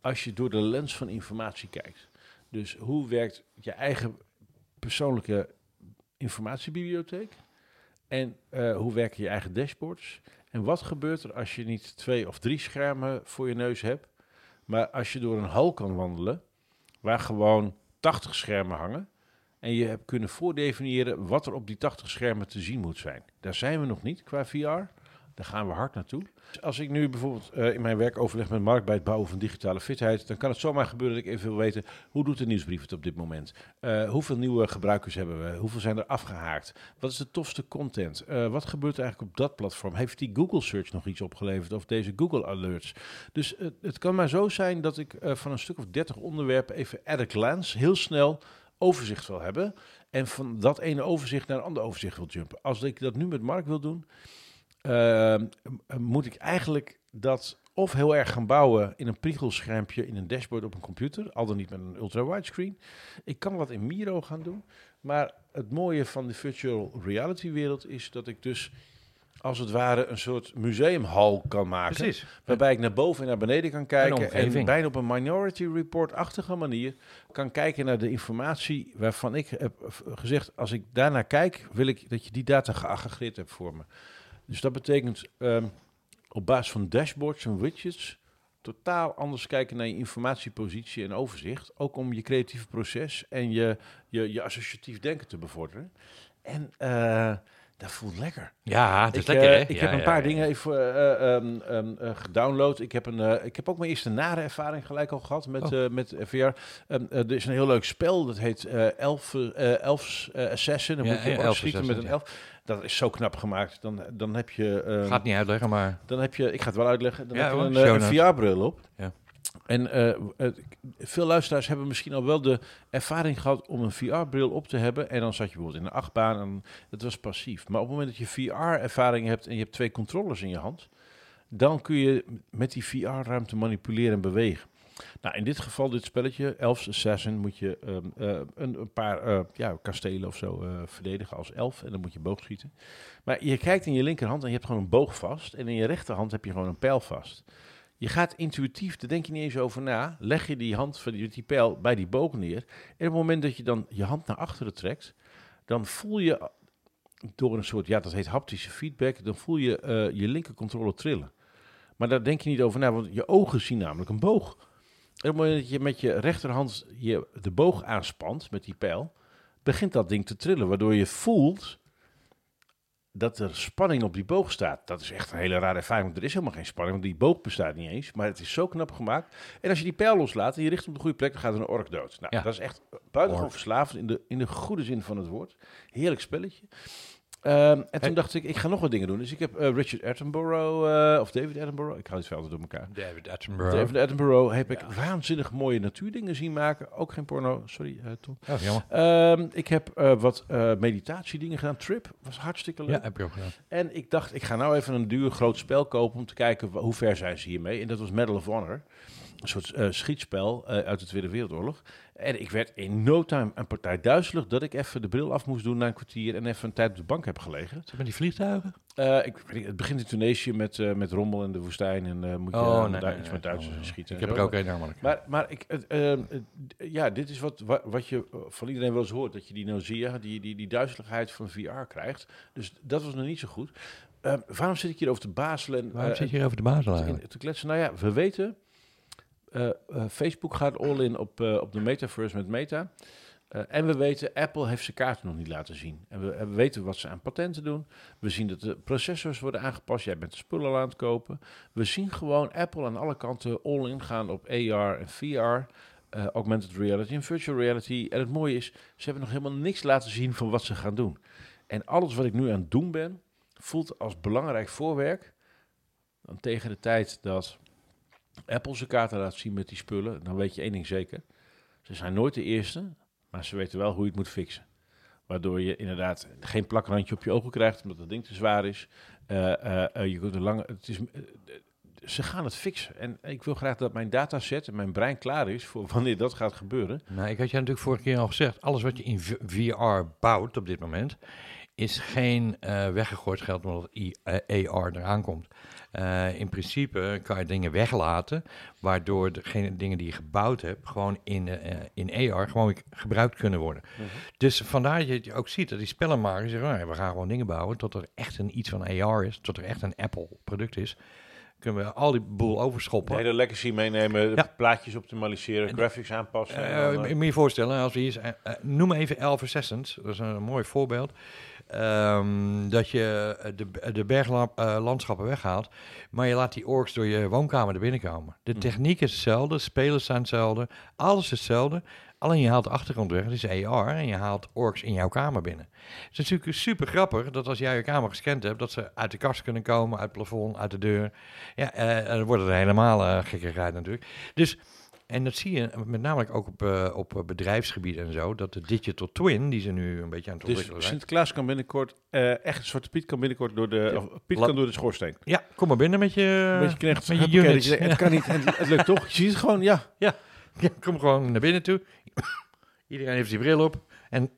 als je door de lens van informatie kijkt? Dus hoe werkt je eigen persoonlijke informatiebibliotheek? En hoe werken je eigen dashboards? En wat gebeurt er als je niet twee of drie schermen voor je neus hebt, maar als je door een hal kan wandelen waar gewoon 80 schermen hangen en je hebt kunnen voordefiniëren wat er op die 80 schermen te zien moet zijn. Daar zijn we nog niet qua VR. Daar gaan we hard naartoe. Dus als ik nu bijvoorbeeld eh, in mijn werk overleg met Mark bij het bouwen van digitale fitheid, dan kan het zomaar gebeuren dat ik even wil weten hoe doet de nieuwsbrief het op dit moment? Eh, hoeveel nieuwe gebruikers hebben we? Hoeveel zijn er afgehaakt? Wat is de tofste content? Eh, wat gebeurt er eigenlijk op dat platform? Heeft die Google Search nog iets opgeleverd of deze Google Alerts? Dus het- kan maar zo zijn dat ik van een stuk of 30 onderwerpen even at a glance heel snel overzicht wil hebben. En van dat ene overzicht naar een ander overzicht wil jumpen. Als ik dat nu met Mark wil doen, m- moet ik eigenlijk dat of heel erg gaan bouwen in een priegelschermpje in een dashboard op een computer, al dan niet met een ultra-wide screen. Ik kan wat in Miro gaan doen, maar het mooie van de virtual reality wereld is dat ik dus als het ware een soort museumhal kan maken. Precies. Waarbij ik naar boven en naar beneden kan kijken. En, bijna op een Minority Report-achtige manier kan kijken naar de informatie waarvan ik heb gezegd, als ik daarnaar kijk, wil ik dat je die data geaggregeerd hebt voor me. Dus dat betekent ehm, op basis van dashboards en widgets totaal anders kijken naar je informatiepositie en overzicht. Ook om je creatieve proces en je, je, je associatief denken te bevorderen. En eh, dat voelt lekker. Ja, dat is Ik, lekker, eh, hè? ik Ja, heb een paar ja. dingen even eh, ehm, ehm, eh, gedownload. Ik heb, een, eh, ik heb ook mijn eerste nare ervaring gelijk al gehad met, Oh. eh, met VR. Ehm, eh, er is een heel leuk spel, dat heet eh Elf, eh, Elf's eh, Assassin. Dan Ja, moet je Elf's schieten met een elf. Dat is zo knap gemaakt. Dan, dan heb je... ehm, Gaat niet uitleggen, maar... dan heb je, ik ga het wel uitleggen, dan Ja, heb je een, eh, een. VR-bril op. Ja. En eh, eh, veel luisteraars hebben misschien al wel de ervaring gehad om een VR-bril op te hebben. En dan zat je bijvoorbeeld in een achtbaan en dat was passief. Maar op het moment dat je VR-ervaring hebt en je hebt twee controllers in je hand, dan kun je met die VR-ruimte manipuleren en bewegen. Nou, in dit geval, dit spelletje, Elf's Assassin, moet je ehm, eh, een, paar ja, kastelen of zo verdedigen als elf. En dan moet je boogschieten. Maar je kijkt in je linkerhand en je hebt gewoon een boog vast. En in je rechterhand heb je gewoon een pijl vast. Je gaat intuïtief, daar denk je niet eens over na. Leg je die hand van die, pijl bij die boog neer. En op het moment dat je dan je hand naar achteren trekt, dan voel je door een soort, ja, dat heet haptische feedback, dan voel je eh, je linkercontrole trillen. Maar daar denk je niet over na, want je ogen zien namelijk een boog. En op het moment dat je met je rechterhand je, de boog aanspant met die pijl, begint dat ding te trillen, waardoor je voelt dat er spanning op die boog staat. Dat is echt een hele rare ervaring, want er is helemaal geen spanning, want die boog bestaat niet eens. Maar het is zo knap gemaakt. En als je die pijl loslaat en je richt hem op de goede plek, dan gaat er een ork dood. Nou, Ja. dat is echt buitengewoon verslavend in de, in de goede zin van het woord. Heerlijk spelletje. Ehm, en toen dacht ik, ik ga nog wat dingen doen. Dus ik heb eh, Richard Attenborough, eh, of David Attenborough, ik haal het altijd door elkaar. David Attenborough. David Attenborough heb ik waanzinnig mooie natuurdingen zien maken. Ook geen porno, sorry eh, Tom. Oh, jammer. Ehm, ik heb wat meditatiedingen gedaan. Trip was hartstikke leuk. Ja, heb je ook gedaan. En ik dacht, ik ga nou even een duur groot spel kopen om te kijken hoe ver zijn ze hiermee. En dat was Medal of Honor. Een soort eh, schietspel eh, uit de Tweede Wereldoorlog. En ik werd in no time een partij duizelig dat ik even de bril af moest doen na een kwartier en even een tijd op de bank heb gelegen. Zit met die vliegtuigen? Eh, ik, het begint in Tunesië met, met rommel in de woestijn en moet je Oh, nee, daar nee, iets nee. met Duitsers Oh, schieten. Ik en heb er ook een namelijk. Maar, maar ik, ehm, ja, dit is wat, wa- wat je van iedereen wel eens hoort. Dat je die nausea, die, die, die duizeligheid van VR krijgt. Dus dat was nog niet zo goed. Ehm, waarom zit ik hier over te bazelen? En, Waarom zit je hier over te, eigenlijk? in- te kletsen? Nou ja, we weten... eh, eh, Facebook gaat all in op, eh, op de metaverse met Meta. En we weten, Apple heeft zijn kaarten nog niet laten zien. En we, en we weten wat ze aan patenten doen. We zien dat de processors worden aangepast. Jij bent de spullen aan het kopen. We zien gewoon Apple aan alle kanten all in gaan op AR en VR. augmented reality en virtual reality. En het mooie is, ze hebben nog helemaal niks laten zien van wat ze gaan doen. En alles wat ik nu aan het doen ben, voelt als belangrijk voorwerk. Tegen de tijd dat Apple zijn kaarten laat zien met die spullen, dan weet je één ding zeker. Ze zijn nooit de eerste, maar ze weten wel hoe je het moet fixen. Waardoor je inderdaad geen plakrandje op je ogen krijgt, omdat het ding te zwaar is. Eh, eh, eh, je kunt een lange, het is ze gaan het fixen. En ik wil graag dat mijn dataset en mijn brein klaar is voor wanneer dat gaat gebeuren. Nou, ik had je natuurlijk vorige keer al gezegd, alles wat je in VR bouwt op dit moment, is geen weggegooid geld omdat AR eraan komt. Eh, in principe kan je dingen weglaten, waardoor degene dingen die je gebouwd hebt, gewoon in, eh, in AR gewoon gebruikt kunnen worden. Dus vandaar dat je ook ziet dat die spellenmakers zeggen, "Nou we gaan gewoon dingen bouwen tot er echt een iets van AR is, tot er echt een Apple product is. Kunnen we al die boel De overschoppen. hele legacy meenemen, Ja. plaatjes optimaliseren, graphics aanpassen. uh, eh, moet je voorstellen, als we hier, eh, noem even Elf Assassins, dat is een mooi voorbeeld. Ehm, dat je eh, de, de berglandschappen weghaalt, maar je laat die orks door je woonkamer er binnenkomen. De Mhm. techniek is hetzelfde, spelers zijn hetzelfde, alles is hetzelfde. Alleen je haalt de achtergrond weg, dat is AR, en je haalt orks in jouw kamer binnen. Het is natuurlijk super grappig dat als jij je kamer gescand hebt, dat ze uit de kast kunnen komen, uit het plafond, uit de deur. Ja, eh, dan wordt het helemaal uh, gekkigheid natuurlijk. Dus en dat zie je met name ook op, uh, op bedrijfsgebied en zo, dat de digital twin, die ze nu een beetje aan het dus ontwikkelen zijn. Sinterklaas kan binnenkort, uh, echt Zwarte Piet kan binnenkort door de, Ja. of Piet kan door de schoorsteen. Ja, kom maar binnen met je, knecht, met je units. je- Het kan niet, het lukt toch? Je ziet het gewoon, ja. Ja, kom gewoon naar binnen toe. Iedereen heeft zijn bril op. En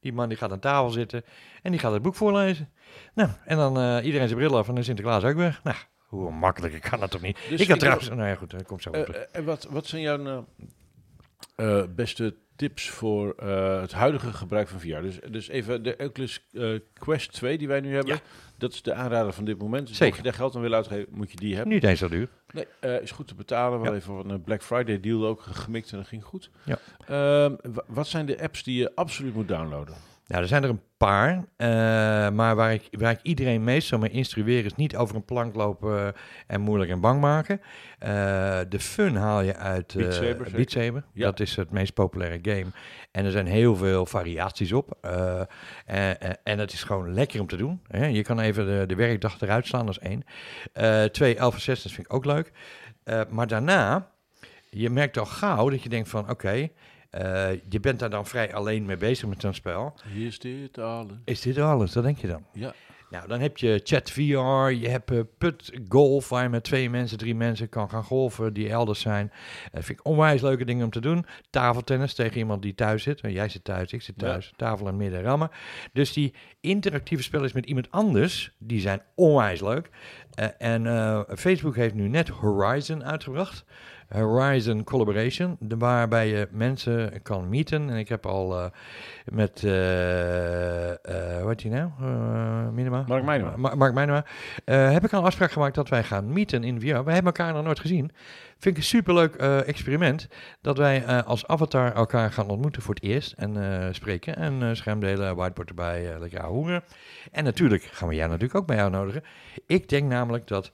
die man die gaat aan tafel zitten en die gaat het boek voorlezen. Nou, en dan eh, iedereen zijn bril af en dan is Sinterklaas ook weg. Nou, hoe makkelijker kan dat toch niet? Dus ik had trouwens... Nou ja, goed, komt zo op. Eh, eh, en wat, wat zijn jouw eh, beste tips voor het huidige gebruik van VR? Dus, dus even de Oculus Quest 2 die wij nu hebben. Ja. Dat is de aanrader van dit moment. Dus Zeker. Als je daar geld aan wil uitgeven, moet je die hebben. Niet eens zo duur. Nee, is goed te betalen. Wel Ja. even een Black Friday deal ook gemikt en dat ging goed. Ja. Ehm, wa- wat zijn de apps die je absoluut moet downloaden? Nou, er zijn er een paar. eh, maar waar ik, waar ik iedereen meestal mee instrueer is niet over een plank lopen eh, en moeilijk en bang maken. Eh, de fun haal je uit Beat Saber, zeker? Beat Saber. Ja. Dat is het meest populaire game. En er zijn heel veel variaties op. En, het is gewoon lekker om te doen. Hè? Je kan even de, de werkdag eruit slaan, dat is één. Twee, Alpha Assassin's vind ik ook leuk. Maar daarna, je merkt al gauw dat je denkt van, oké, eh, je bent daar dan vrij alleen mee bezig met zo'n spel. Is dit alles? Is dit alles? Dat denk je dan? Ja. Nou, dan heb je Chat VR, je hebt eh, Put Golf, waar je met twee mensen, drie mensen kan gaan golven, die elders zijn. Dat vind ik onwijs leuke dingen om te doen. Tafeltennis tegen iemand die thuis zit. Eh, Jij zit thuis, ik zit Ja. thuis. Tafel en midden rammen. Dus die interactieve spelletjes met iemand anders, die zijn onwijs leuk. Eh, en eh, Facebook heeft nu net Horizon uitgebracht. Horizon Collaboration, de- waarbij je mensen kan meeten. En ik heb al eh, met, eh hoe heet die nou? Eh, Minima? Mark Meinema. Ma- Mark Meinema. Eh, heb ik al een afspraak gemaakt dat wij gaan meeten in VR. We hebben elkaar nog nooit gezien. Vind ik een superleuk experiment. Dat wij als avatar elkaar gaan ontmoeten voor het eerst. En spreken. En eh scherm delen, whiteboard erbij, lekker hoeren. En natuurlijk gaan we jij natuurlijk ook bij uitnodigen. Ik denk namelijk dat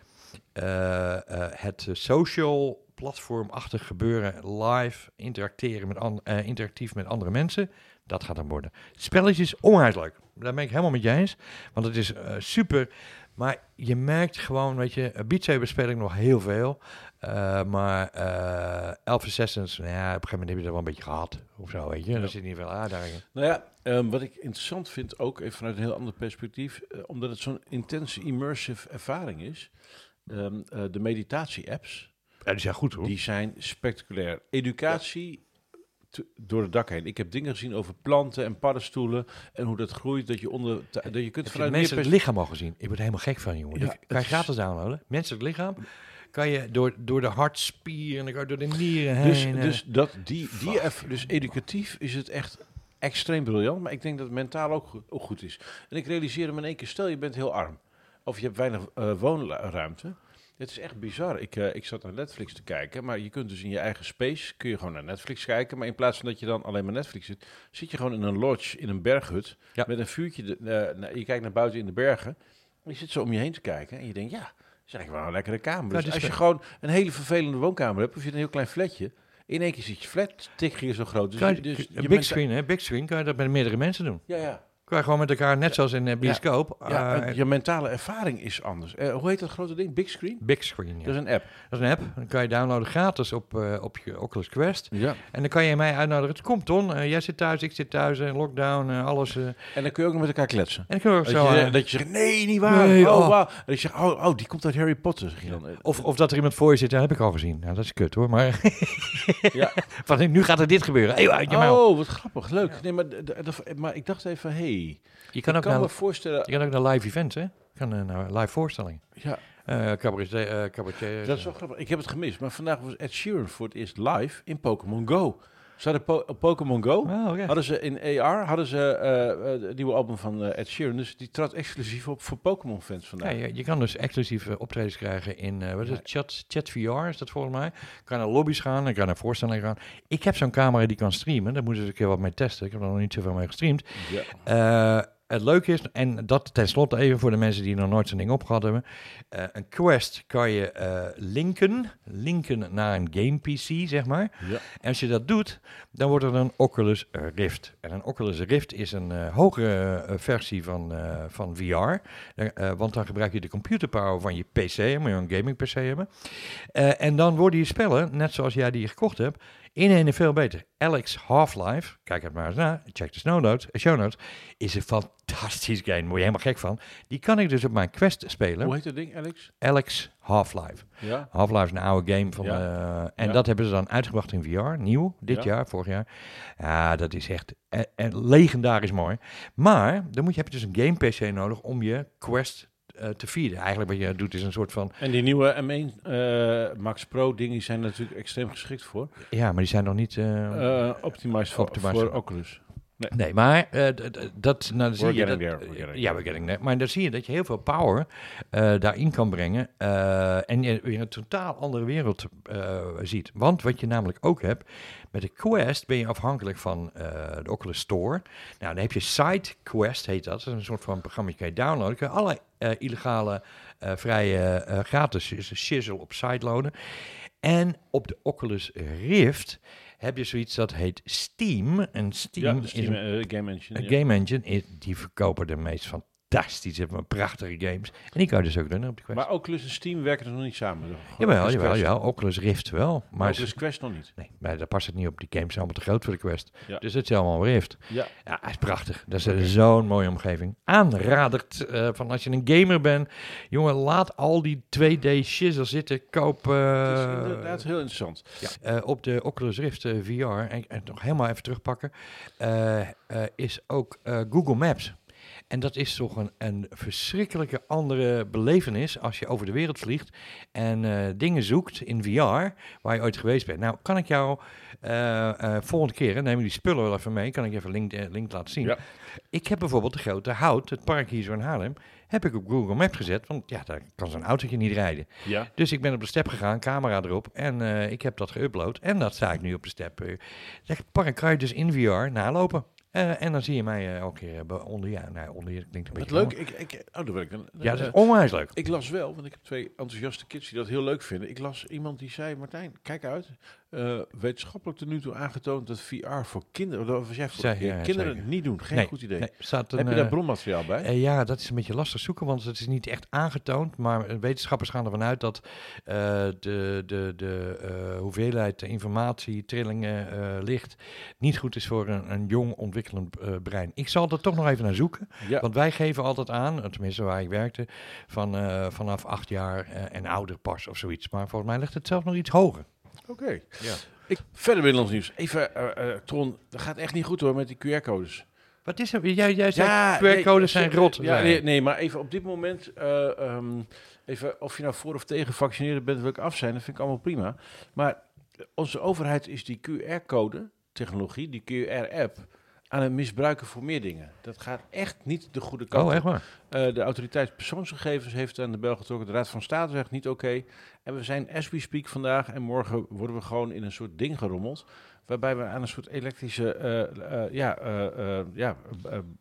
het social platformachtig gebeuren, live interacteren met an- eh, interactief met andere mensen, dat gaat dan worden. Spelletjes onwijs leuk. Daar ben ik helemaal met je eens. Want het is eh, super. Maar je merkt gewoon, weet je, Beat Saber speel ik nog heel veel. Eh, maar eh Elf Assassins, nou ja, op een gegeven moment heb je dat wel een beetje gehad. Of zo, weet je. Ja. Er zit niet veel uitdagingen. Nou ja, ehm, wat ik interessant vind, ook even vanuit een heel ander perspectief, eh, omdat het zo'n intense, immersive ervaring is. ehm, eh, de meditatie-apps, Ja, die zijn goed hoor. die zijn spectaculair. Educatie te- door het dak heen. Ik heb dingen gezien over planten en paddenstoelen en hoe dat groeit, dat je onder, dat je kunt Heb je vanuit mensen het lichaam al gezien? Ik word helemaal gek van, jongen. Ja, kan je is- gratis downloaden. Menselijk lichaam kan je door, door de hartspier en dan kan je door de nieren Dus, heen. eh. dus, dat, die, die eff- dus educatief is het echt extreem briljant, maar ik denk dat het mentaal ook, goed- ook goed is. En ik realiseer me in één keer, stel je bent heel arm, of je hebt weinig eh, woonruimte. Het is echt bizar. Ik, eh, ik zat naar Netflix te kijken, maar je kunt dus in je eigen space, kun je gewoon naar Netflix kijken. Maar in plaats van dat je dan alleen maar Netflix zit, zit je gewoon in een lodge, in een berghut, Ja. met een vuurtje. De, eh, je kijkt naar buiten in de bergen, en je zit zo om je heen te kijken en je denkt, ja, dat is eigenlijk wel een lekkere kamer. Dus als je gewoon een hele vervelende woonkamer hebt, of je een heel klein flatje, in één keer zit je flat, tik hier zo groot. Dus, je- je- dus je big screen, hè? Big screen kan je dat met meerdere mensen doen. Ja, ja. Je gewoon met elkaar, net zoals in de bioscoop, Ja, eh, en je mentale ervaring is anders. Eh, hoe heet dat grote ding? Big Screen? big screen. Ja. Dat is een app. Dat is een app. Dan kan je downloaden gratis op, eh, op je Oculus Quest. Ja. En dan kan je mij uitnodigen. Het komt Ton, eh, jij zit thuis, ik zit thuis, eh, lockdown, eh, alles. eh. en En dan kun je ook nog met elkaar kletsen. dan kunnen we Dat zo... je, eh, dat je zegt, nee, niet waar. Nee, oh, oh. wauw. En ik zeg, oh, oh, die komt uit Harry Potter. Zeg je dan. of, of dat er iemand voor je zit, dat heb ik al gezien. Nou, dat is kut hoor. Maar Ja. van, nu gaat er dit gebeuren. Hey, uit je mouw. Oh, wat grappig. Leuk. Nee, maar, maar ik dacht even, hé. Hey, Je kan ik ook kan naar, me voorstellen... je kan ook naar live events, hè? Je kan eh, naar live voorstellingen. Ja, Eh cabaret, eh cabaretier, dat is wel grappig. Ik heb het gemist. Maar vandaag was Ed Sheeran voor het eerst live in Pokémon Go. Ze hadden po op Pokémon Go... Oh. Hadden ze in AR hadden ze eh, het nieuwe album van eh, Ed Sheeran. Dus die trad exclusief op voor Pokémon fans vandaag. Ja, je, je kan dus exclusieve optredens krijgen in, wat is het, chat, chat VR is dat volgens mij. Kan naar lobby's gaan, dan kan naar voorstellingen gaan. Ik heb zo'n camera die kan streamen, daar moeten ze een keer wat mee testen. Ik heb er nog niet zoveel mee gestreamd. Ja. Het leuke is, en dat tenslotte even voor de mensen die nog nooit zo'n ding opgehad hebben. eh, een Quest kan je eh, linken, linken naar een game PC, zeg maar. Ja. En als je dat doet, dan wordt het een Oculus Rift. En een Oculus Rift is een eh, hogere versie van, van VR. Want dan gebruik je de computerpower van je PC, moet je een gaming PC hebben. En dan worden je spellen, net zoals jij die gekocht hebt, in ene veel beter. Alex Half-Life, kijk het maar eens na, check de snow notes, eh, show notes, is een fantastisch game, word je helemaal gek van. Die kan ik dus op mijn Quest spelen. Hoe heet dat ding, Alex? Alex Half-Life. Ja. Half-Life is een oude game van. Ja. eh, en Ja. dat hebben ze dan uitgebracht in VR, nieuw, dit Ja. jaar, vorig jaar. Ja, dat is echt eh, eh, legendarisch mooi. Maar dan moet je, heb je dus een game PC nodig om je Quest eh, te feeden. Eigenlijk wat je doet is een soort van. En die nieuwe M1 eh, Max Pro dingen zijn natuurlijk extreem geschikt voor. Ja, maar die zijn nog niet. eh, optimized voor, Optimized voor voor- Oculus. Nee, maar d- dat, nou, zie je dat, there, we're ja, we're getting there. Maar dan zie je dat je heel veel power eh, daarin kan brengen eh, en je weer een totaal andere wereld ziet. Want wat je namelijk ook hebt, met de Quest ben je afhankelijk van de Oculus Store. Nou, dan heb je SideQuest, heet dat. Dat is een soort van programma, je kan je downloaden. Kun je eh, illegale, vrije, gratis shizzle op site loaden. En op de Oculus Rift heb je zoiets dat heet Steam. En Steam, Ja, de Steam is een eh, Game Engine. een ja. game engine. is- Die verkopen de meest fantastische, prachtige games. En die kan je dus ook doen op de Quest. Maar Oculus en Steam werken dus nog niet samen. Jawel, jawel, jawel. Oculus Rift wel. Maar Oculus Quest nog niet. nee, maar daar past het niet op. Die games zijn allemaal te groot voor de Quest. Ja. Dus het is allemaal Rift. Ja. Ja, hij is prachtig. Dat is eh, zo'n mooie omgeving. Aanradert eh, van als je een gamer bent. Jongen, laat al die 2D shizzle zitten. Koop eh, Het is inderdaad heel interessant. eh, op de Oculus Rift eh, VR. En, en nog helemaal even terugpakken. eh, eh, is ook eh, Google Maps. En dat is toch een, een verschrikkelijke andere belevenis als je over de wereld vliegt en eh, dingen zoekt in VR waar je ooit geweest bent. Nou, kan ik jou eh, eh, volgende keer, neem die spullen wel even mee, kan ik even link, link laten zien. Ja. Ik heb bijvoorbeeld de grote hout, het park hier zo in Haarlem, heb ik op Google Maps gezet, want ja, daar kan zo'n autootje niet rijden. Ja. Dus ik ben op de step gegaan, camera erop en ik heb dat geüpload en dat sta ik nu op de step. Dat park kan je dus in VR nalopen. Eh, en dan zie je mij eh, elke keer be- onder je, nou, onder je klinkt een Wat beetje leuk. Ik, ik, oh, daar wil ik dan. Ja, dat is eh, onwijs leuk. Ik las wel, want ik heb twee enthousiaste kids die dat heel leuk vinden. Ik las iemand die zei, Martijn, kijk uit. Eh, wetenschappelijk tot nu toe aangetoond dat VR voor kinderen, dat was jij voor ja, kinderen zeker. niet doen. Geen Nee, goed idee. Nee, staat een, heb je eh, daar bronmateriaal bij? Eh, ja, dat is een beetje lastig zoeken, want het is niet echt aangetoond. Maar eh, wetenschappers gaan ervan uit dat eh, de, de, de eh, hoeveelheid informatie, trillingen, eh, licht niet goed is voor een, een jong ontwikkelend eh, brein. Ik zal er toch nog even naar zoeken, ja. want wij geven altijd aan, eh, tenminste waar ik werkte, van, eh, vanaf acht jaar eh, en ouder pas of zoiets. Maar volgens mij ligt het zelfs nog iets hoger. Oké. Ja. Ik, verder Binnenlands nieuws. Even, eh eh Tron, dat gaat echt niet goed hoor met die QR-codes. Wat is er? Jij, jij zei QR-codes zijn rot. Ja, nee, maar even op dit moment, eh, ehm, even of je nou voor of tegen gevaccineerd bent, wil ik af zijn. Dat vind ik allemaal prima. Maar onze overheid is die QR-code technologie, die QR-app, aan het misbruiken voor meer dingen. Dat gaat echt niet de goede kant Oh, echt waar? Eh, de autoriteit persoonsgegevens heeft aan de bel getrokken. De Raad van State zegt niet oké. En we zijn as we speak vandaag en morgen worden we gewoon in een soort ding gerommeld. Waarbij we aan een soort elektrische eh, eh, ja, ja,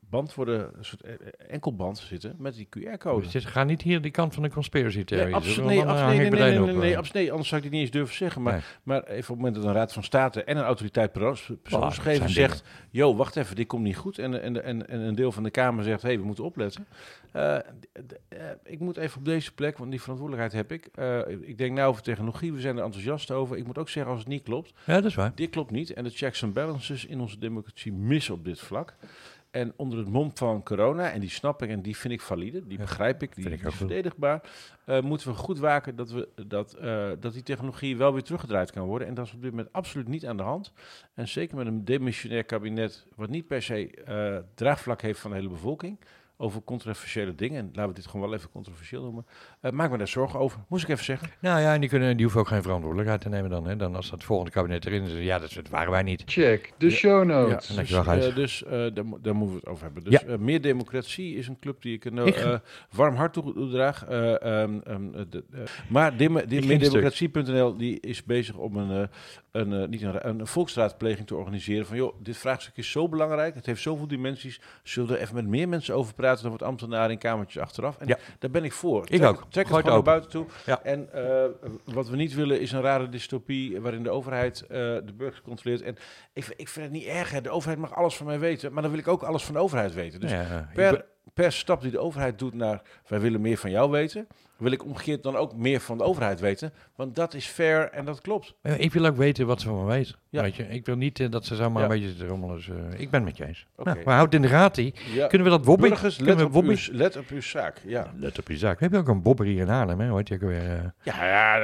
band worden, een soort eh, enkelband zitten met die QR-code. Dus ga niet hier die kant van de conspiracy theorie. Nee, absoluut, nee, eh, nee, nee, nee, eh. anders zou ik dit niet eens durven zeggen. Maar, maar even op het moment dat een raad van state en een autoriteit persoonsgegevens zegt... ...yo, wacht even, dit komt niet goed. En, en, en, en een deel van de Kamer zegt, hé, hey, we moeten opletten. Eh, eh, ik moet even op deze plek, want die verantwoordelijkheid heb ik. Eh, ik denk nou over technologie, we zijn er enthousiast over. Ik moet ook zeggen als het niet klopt. Ja, dat is waar. Dit klopt niet. En de checks en balances in onze democratie missen op dit vlak. En onder het mom van corona, en die snap ik en die vind ik valide, die begrijp ik, die, vind ik die is verdedigbaar, eh, moeten we goed waken dat, we, dat, eh, dat die technologie wel weer teruggedraaid kan worden. En dat is op dit moment absoluut niet aan de hand. En zeker met een demissionair kabinet, wat niet per se eh, draagvlak heeft van de hele bevolking, over controversiële dingen, en laten we dit gewoon wel even controversieel noemen, eh, maak me daar zorgen over. Moest ik even zeggen. Nou ja, en die, kunnen, die hoeven ook geen verantwoordelijkheid te nemen dan. Hè. Dan als dat volgende kabinet erin is, ja, dat, dat waren wij niet. Check. De Ja. show notes. dus, eh, dus eh, daar, daar moeten we het over hebben. Dus Ja. eh, meer democratie is een club die ik een eh, warm hart toe- toedraag. Eh, ehm, ehm, eh, de- eh, maar meerdemocratie.nl die is bezig om een, eh, een, niet een, een volksraadpleging te organiseren. Van joh, dit vraagstuk is zo belangrijk. Het heeft zoveel dimensies. Zullen we er even met meer mensen over praten dan wat ambtenaren in kamertjes achteraf? En Ja. daar ben ik voor. Ik Trek- ook. Trek het gewoon het naar buiten toe. Ja. En eh, wat we niet willen is een rare dystopie waarin de overheid eh, de burgers controleert. En ik, ik vind het niet erg. Hè. De overheid mag alles van mij weten. Maar dan wil ik ook alles van de overheid weten. Dus Ja, per, per stap die de overheid doet naar wij willen meer van jou weten, wil ik omgekeerd dan ook meer van de overheid weten. Want dat is fair en dat klopt. Ik wil ook weten wat ze van me weten. Ja. Weet je? Ik wil niet eh, dat ze zomaar Ja. een beetje rommelen. Dus, eh, ik ben het met je eens. Nou, maar houd in de gaten. Ja. Kunnen we dat? Burgers, Kunnen let we op, uw, let op uw zaak. Ja, Let op je zaak. We hebben ook een bobber hier in Haarlem, hè? Heet die ook alweer? eh? ja, ja,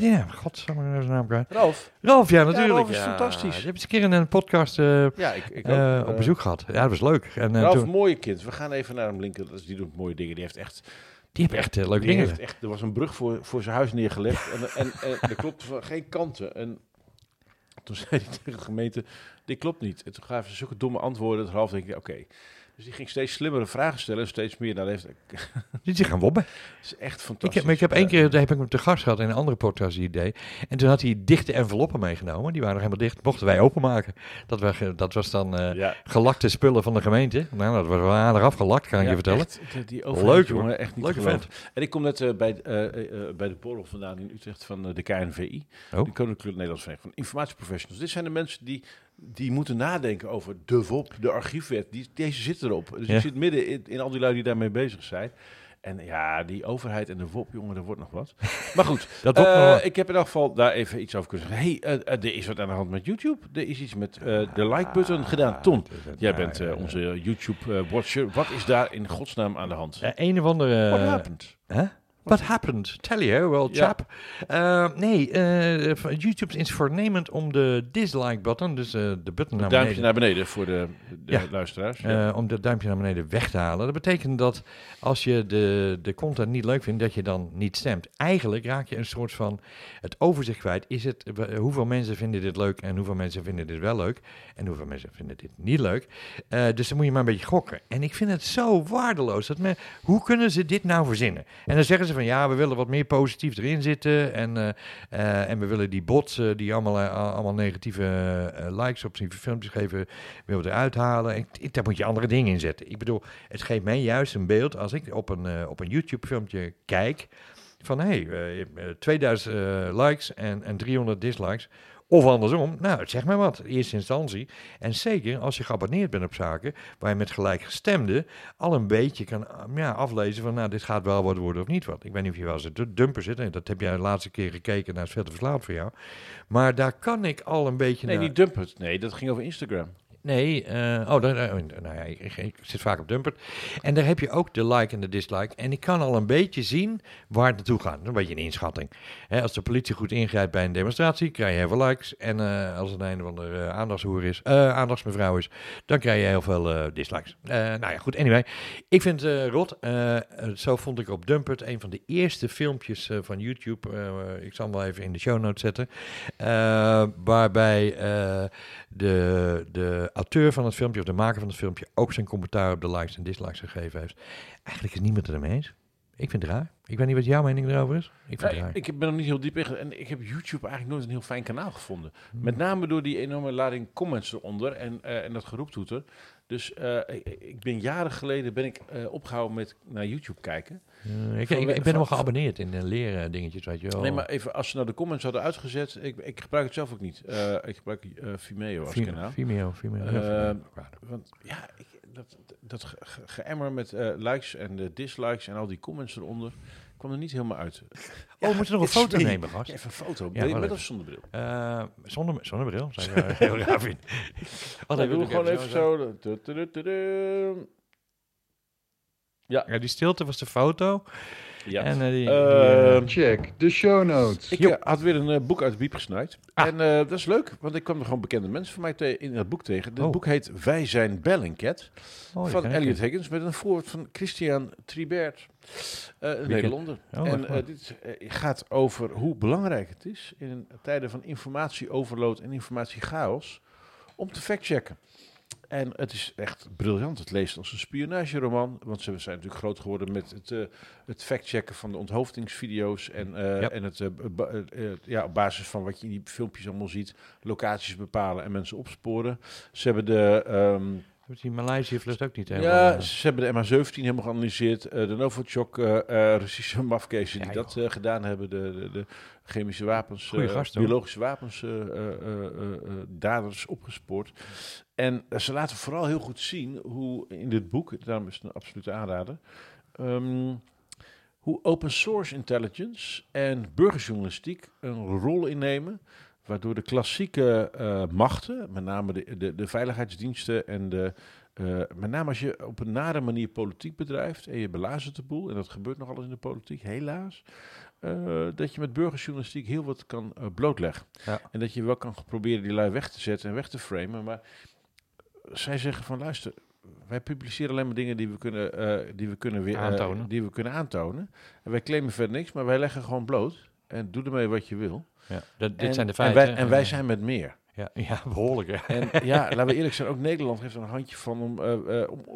ja? Godsamme, nou is zijn naam kwijt. Ralf, Ralf, ja, natuurlijk. Ralf is fantastisch. Je hebt eens een keer in een podcast ja, ik, ik ook. op bezoek gehad. Ja, dat was leuk. En, Ralf, toen, mooie kind. We gaan even naar hem linken. Die doet mooie dingen. Die heeft echt die hebben echt leuke Die dingen. heeft echt, er was een brug voor, voor zijn huis neergelegd en, en, en er klopte van geen kanten. En toen zei hij tegen de gemeente, dit klopt niet. En toen gaven ze zulke domme antwoorden, dat half denk ik, oké. Dus die ging steeds slimmere vragen stellen, steeds meer. Dat heeft, Die zich gaan wobben. is echt Ik fantastisch. heb, maar ik heb één keer, daar heb ik hem te gast gehad in een andere podcast die idee. En toen had hij dichte enveloppen meegenomen. Die waren nog helemaal dicht. Mochten wij openmaken. Dat, was, dat was dan eh, Ja. gelakte spullen van de gemeente. Nou, dat was wel aardig afgelakt, kan ik Ja, je vertellen. echt, die- Leuk, jongen, echt niet geloven. En ik kom net eh, bij, eh, bij de borrel vandaan in Utrecht van de KNVI. Oh. De Koninklijke Nederlandse Vereniging van Informatieprofessionals. Dit zijn de mensen die, die moeten nadenken over de WOP, de archiefwet. Die, deze zitten erop. Dus Ja. je zit midden in, in al die lui die daarmee bezig zijn. En ja, die overheid en de WOP, jongen, er wordt nog wat. Maar goed, Dat eh, nog wat. ik heb in elk geval daar even iets over kunnen zeggen. hey, eh, eh, er is wat aan de hand met YouTube. Er is iets met de like-button gedaan. Tom, jij bent onze YouTube-watcher. wat is daar in godsnaam aan de hand? Een of andere... What happened? Huh? What happened? Tell you, well, Ja. chap. Eh, nee, eh, YouTube is voornemend om de dislike-button, dus eh, de button naar Duimpje beneden, naar beneden voor de, de Ja. luisteraars. eh, om dat duimpje naar beneden weg te halen. Dat betekent dat als je de, de content niet leuk vindt, dat je dan niet stemt. Eigenlijk raak je een soort van het overzicht kwijt. Is het, hoeveel mensen vinden dit leuk en hoeveel mensen vinden dit wel leuk en hoeveel mensen vinden dit niet leuk. Dus dan moet je maar een beetje gokken. En ik vind het zo waardeloos. Dat men, hoe kunnen ze dit nou verzinnen? En dan zeggen ze van ja, we willen wat meer positief erin zitten en, eh, eh, en we willen die bots eh, die allemaal, allemaal negatieve likes op zijn filmpjes geven, willen we eruit halen. Ik- daar moet je andere dingen in zetten. Ik bedoel, het geeft mij juist een beeld als ik op een, op een YouTube filmpje kijk van hé, hey, eh, eh, 2000 eh, likes en, en 300 dislikes. Of andersom, nou, zeg maar wat, in eerste instantie. En zeker als je geabonneerd bent op zaken waar je met gelijkgestemden al een beetje kan uh, ja, aflezen van, nou, dit gaat wel wat worden of niet wat. Ik weet niet of je wel eens een dumper zit, en dat heb jij de laatste keer gekeken, naar is veel te verslaafd voor jou. Maar daar kan ik al een beetje Nee, naar... niet Dumpert. Nee, dat ging over Instagram. Nee, eh, oh, nou ja, ik, zit vaak op Dumpert. En daar heb je ook de like en de dislike. En ik kan al een beetje zien waar het naartoe gaat. Een beetje een inschatting. Als de politie goed ingrijpt bij een demonstratie, krijg je heel veel likes. En eh, als het een of andere eh, aandachtshoer is, eh, aandachtsmevrouw is, dan krijg je heel veel dislikes. Nou ja, goed, anyway. Ik vind het rot. Zo vond ik op Dumpert een van de eerste filmpjes van YouTube. ik zal hem wel even in de show notes zetten. Waarbij de de auteur van het filmpje of de maker van het filmpje ook zijn commentaar op de likes en dislikes gegeven heeft. Eigenlijk is niemand het ermee eens. Ik vind het raar. Ik weet niet wat jouw mening erover is. Ik vind het Ja, raar. ik ben er niet heel diep in. En ik heb YouTube eigenlijk nooit een heel fijn kanaal gevonden. Hmm. Met name door die enorme lading comments eronder en, eh, en dat geroeptoeter. Dus eh, ik, ik ben jaren geleden ben ik eh, opgehouden met naar YouTube kijken. Eh, ik, ik, ik ben wel geabonneerd in de leren dingetjes, weet je wel. Nee, maar even als ze nou de comments hadden uitgezet. Ik, ik gebruik het zelf ook niet. Eh, ik gebruik eh, Vimeo als Vim- kanaal. Vimeo, Vimeo. Eh, Vimeo. Want ja, ik, dat, dat ge- ge- geëmmer met eh, likes en de dislikes en al die comments eronder kwam er niet helemaal uit. oh, we moeten nog een foto me. nemen, gast. Ja, even een foto. Ja, je met even. of zonder bril? Eh, zonder, zonder bril, zou je heel raar vinden. Wat Nee, doe gewoon even zo. Tudududu. Ja, die stilte was de foto. Ja. En eh, die, die, Ehm, eh, Check de show notes. Ik eh, had weer een boek uit de biep gesnaaid. Ah. En eh, dat is leuk, want ik kwam er gewoon bekende mensen van mij te- in dat boek tegen. Het Oh. boek heet Wij zijn Bellingcat oh, van Elliot. Higgins met een voorwoord van Christian Tribert, eh, een Nederlander. Oh, en waar? dit gaat over hoe belangrijk het is in tijden van informatieoverload en informatiechaos om te factchecken. En het is echt briljant. Het leest als een spionageroman. Want ze zijn natuurlijk groot geworden met het, eh, het factchecken van de onthoofdingsvideo's. En, eh, Ja. en het, eh, ja, op basis van wat je in die filmpjes allemaal ziet, locaties bepalen en mensen opsporen. Ze hebben de, ehm, Die Maleisië vlucht ook niet helemaal. ja, eh, ze hebben de MH17 helemaal geanalyseerd. eh, de Novichok, eh eh, Russische mafkezen Ja, die dat gedaan hebben. De, de, de chemische wapens, gast, biologische wapens, daders opgespoord. En ze laten vooral heel goed zien hoe in dit boek, daarom is het een absolute aanrader, ehm, hoe open source intelligence en burgerjournalistiek een rol innemen. Waardoor de klassieke eh, machten, met name de, de, de veiligheidsdiensten en de, eh, met name als je op een nare manier politiek bedrijft en je belazert de boel, en dat gebeurt nog alles in de politiek, helaas, eh, dat je met burgerjournalistiek heel wat kan blootleggen. Ja. En dat je wel kan proberen die lui weg te zetten en weg te framen, maar zij zeggen van luister, wij publiceren alleen maar dingen die we kunnen, die we kunnen weer, Aantonen. die we kunnen aantonen. En wij claimen verder niks, maar wij leggen gewoon bloot. En doe ermee wat je wil. Ja. Dat, dit en, zijn de en feiten. wij, en wij zijn met meer. Ja, ja behoorlijk. Ja. En ja, laten we eerlijk zijn, ook Nederland heeft er een handje van. Om, eh, eh,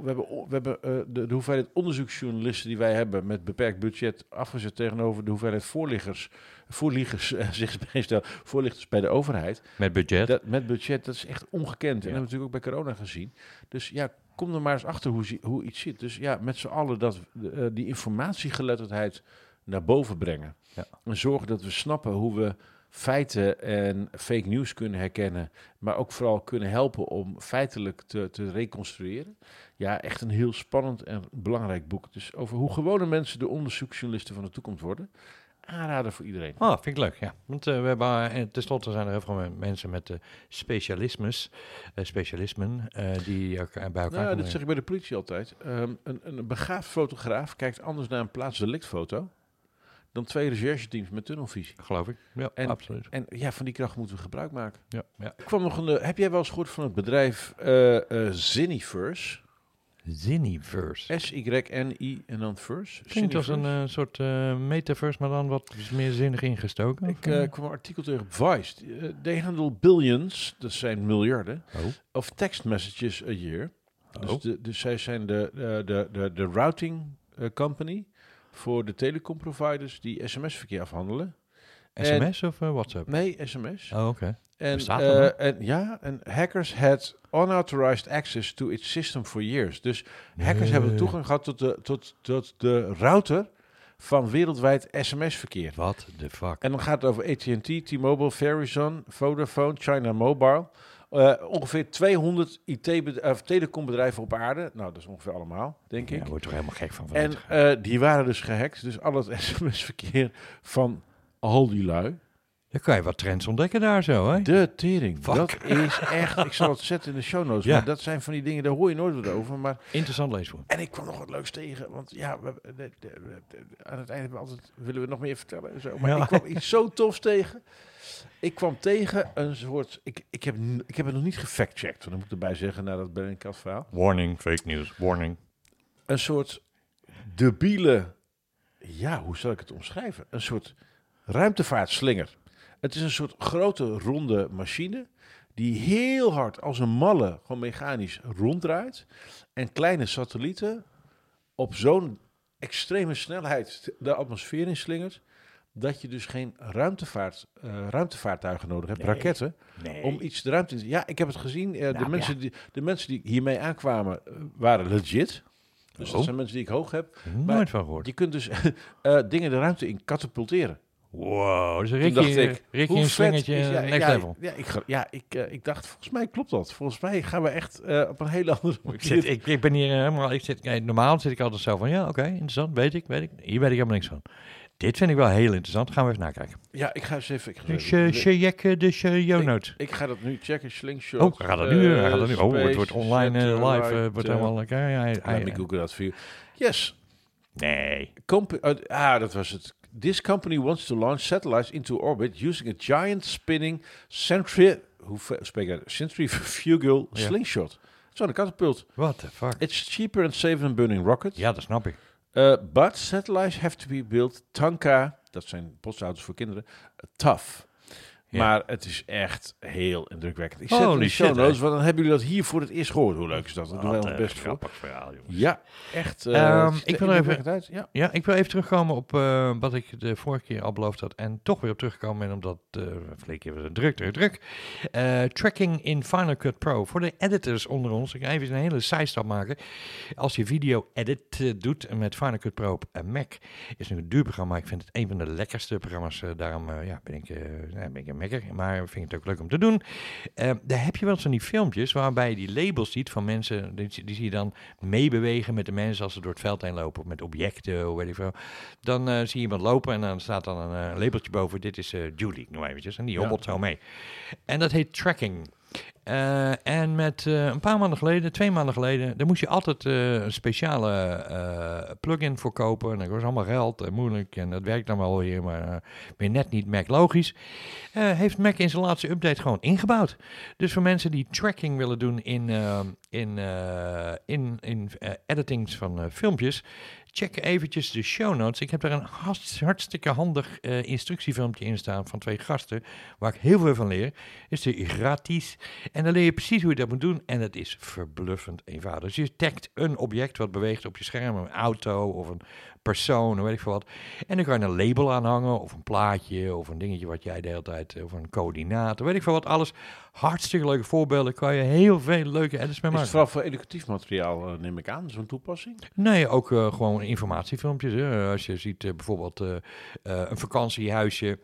we hebben, we hebben eh, de, de hoeveelheid onderzoeksjournalisten die wij hebben met beperkt budget afgezet tegenover de hoeveelheid voorliggers, voorliggers zich meestal voorlichters bij de overheid. Met budget. Dat, met budget, dat is echt ongekend. En dat hebben we natuurlijk ook bij corona gezien. Dus ja, kom er maar eens achter hoe, hoe iets zit. Dus ja, met z'n allen dat, die informatiegeletterdheid naar boven brengen. Ja. En zorgen dat we snappen hoe we feiten en fake news kunnen herkennen. Maar ook vooral kunnen helpen om feitelijk te, te reconstrueren. Ja, echt een heel spannend en belangrijk boek. Dus over hoe gewone mensen de onderzoeksjournalisten van de toekomst worden. Aanraden voor iedereen. Oh, vind ik leuk, ja. Want eh, we hebben, uh, tenslotte zijn er heel veel mensen met eh specialismes, eh, specialismen, eh, die eh, bij elkaar Nou, komen. dat zeg ik bij de politie altijd. Ehm, een, een begaafd fotograaf kijkt anders naar een plaatsdelictfoto dan twee rechercheteams met tunnelvisie. Geloof ik. Ja, En- absoluut. En ja, van die kracht moeten we gebruik maken. Ja, ja. Ik kwam nog een, eh, heb jij wel eens gehoord van het bedrijf eh eh Ziniverse? Ziniverse. S-Y-N-I en dan Verse. Klinkt als een soort eh, metaverse, maar dan wat meer zinnig ingestoken. Ik kwam een artikel tegen op Vice. They handle billions, dat zijn miljarden, oh. of text messages a year. Oh. Dus, de, dus zij zijn de, de, de, de, routing company voor de telecomproviders die sms-verkeer afhandelen. SMS of eh, WhatsApp? Nee, sms. Oh, oké. En, dat nog? eh, en ja, en hackers had unauthorized access to its system for years. Dus hackers hebben toegang gehad tot de, tot, tot de router van wereldwijd sms-verkeer. What the fuck? En dan gaat het over AT&T, T-Mobile, Verizon, Vodafone, China Mobile. Eh, ongeveer 200 IT of telecombedrijven op aarde. Nou, dat is ongeveer allemaal, denk Ja, ik. daar word je toch helemaal gek van. van En eh, die waren dus gehackt. Dus al het sms-verkeer van al die lui. Dan kan je wat trends ontdekken daar zo, hè? De tering. Fuck. Dat is echt... Ik zal het zetten in de show notes. Ja. Maar dat zijn van die dingen, daar hoor je nooit wat over. Maar, Interessant leesvoer. en ik kwam nog wat leuks tegen. Want ja, we, de- de- de- aan het einde hebben we altijd, willen we nog meer vertellen. En zo. Maar Ja. ik kwam iets zo tofs tegen. Ik kwam tegen een soort... Ik, ik, heb, ik heb het nog niet gefactcheckt. want Dan moet ik erbij zeggen, na dat Bellingcat verhaal. Warning, fake news, warning. Een soort debiele... Ja, hoe zal ik het omschrijven? Een soort ruimtevaartslinger. Het is een soort grote ronde machine die heel hard als een malle, gewoon mechanisch ronddraait. En kleine satellieten op zo'n extreme snelheid de atmosfeer inslingert. Dat je dus geen ruimtevaart, eh, ruimtevaartuigen nodig hebt, Nee. raketten, Nee. om iets de ruimte in te... Ja, ik heb het gezien. eh, de, Nou, mensen die, de mensen die hiermee aankwamen eh, waren legit. Dus dat Oh. zijn mensen die ik hoog heb. Nooit van gehoord. Je kunt dus dingen de ruimte in katapulteren. Wow, dus dacht Ricky, ik, Ricky hoe een is- ja, next ja, level. Ja, ik, ja ik, ik dacht, volgens mij klopt dat. Volgens mij gaan we echt op een hele andere Ik, manier... zit, ik, ik ben hier helemaal, ik zit, normaal zit ik altijd zo van, ja, oké, interessant, weet ik, weet ik. Hier weet ik helemaal niks van. Dit vind ik wel heel interessant, gaan we even nakijken. Ja, ik ga eens even... Ik ga, Dus even- uh, ik ga dat nu checken, slingshot. Oh, gaat dat nu? eh, gaat dat nu? Oh, het wordt space, online eh, live, satellite, eh, wordt eh, helemaal lekker. Ja, hij- Laat hij- me googlen dat voor you. Yes. nee. Compa- uh, ah, dat was het. This company wants to launch satellites into orbit using a giant spinning centri hoe spreek ik uit? centrifugal Ja. slingshot. Zo'n katapult. What the fuck? It's cheaper and safer than burning rockets. Ja, dat snap ik. Uh, but satellites have to be built Tanka, dat zijn postauto's voor kinderen, uh, tough. Ja. Maar het is echt heel indrukwekkend. Ik zet Holy de show notes, want dan hebben jullie dat hier voor het eerst gehoord. Hoe leuk is dat? Dat doen wij ons best voor. verhaal, jongens. Ja, echt. uh, Ehm, ik wil even- Uit. Ja. Ja, ik wil even terugkomen op eh, wat ik de vorige keer al beloofd had. En toch weer op teruggekomen ben, omdat uh, verleden keer was het druk, druk, druk. Eh, tracking in Final Cut Pro. Voor de editors onder ons, ik ga even een hele zijstap maken. Als je video edit eh, doet met Final Cut Pro op een Mac, is het een duur programma. Ik vind het een van de lekkerste programma's. eh, daarom eh, ja, ben, ik, eh, ben ik een Maar vind ik het ook leuk om te doen. Eh, daar heb je wel eens van die filmpjes waarbij je die labels ziet van mensen. Die, die zie je dan meebewegen met de mensen als ze door het veld heen lopen. Of met objecten, of weet ik veel. Dan eh, zie je iemand lopen en dan staat dan een eh, labeltje boven. Dit is Julie, noem eventjes. En die Ja. hobbelt zo mee. En dat heet tracking. Eh, en met eh, een paar maanden geleden, twee maanden geleden, daar moest je altijd eh, een speciale plugin voor kopen. En dat was allemaal geld en moeilijk en dat werkt dan wel weer, maar weer net niet Mac logisch. Heeft Mac in zijn laatste update gewoon ingebouwd. Dus voor mensen die tracking willen doen in, in, in, in editings van filmpjes, check eventjes de show notes. Ik heb daar een hartst- hartstikke handig eh, instructiefilmpje in staan van twee gasten, waar ik heel veel van leer. Is de gratis. En dan leer je precies hoe je dat moet doen. En het is verbluffend eenvoudig. Dus je tagt een object wat beweegt op je scherm, een auto of een persoon, weet ik veel wat. En dan kan je een label aanhangen, of een plaatje, of een dingetje wat jij de hele tijd, of een coördinaat, weet ik veel wat. Alles hartstikke leuke voorbeelden. Kan je heel veel leuke edits mee Is het maken. vooral voor educatief materiaal, eh, neem ik aan, zo'n toepassing? Nee, ook eh, gewoon informatiefilmpjes. Hè. Als je ziet eh, bijvoorbeeld eh, eh, een vakantiehuisje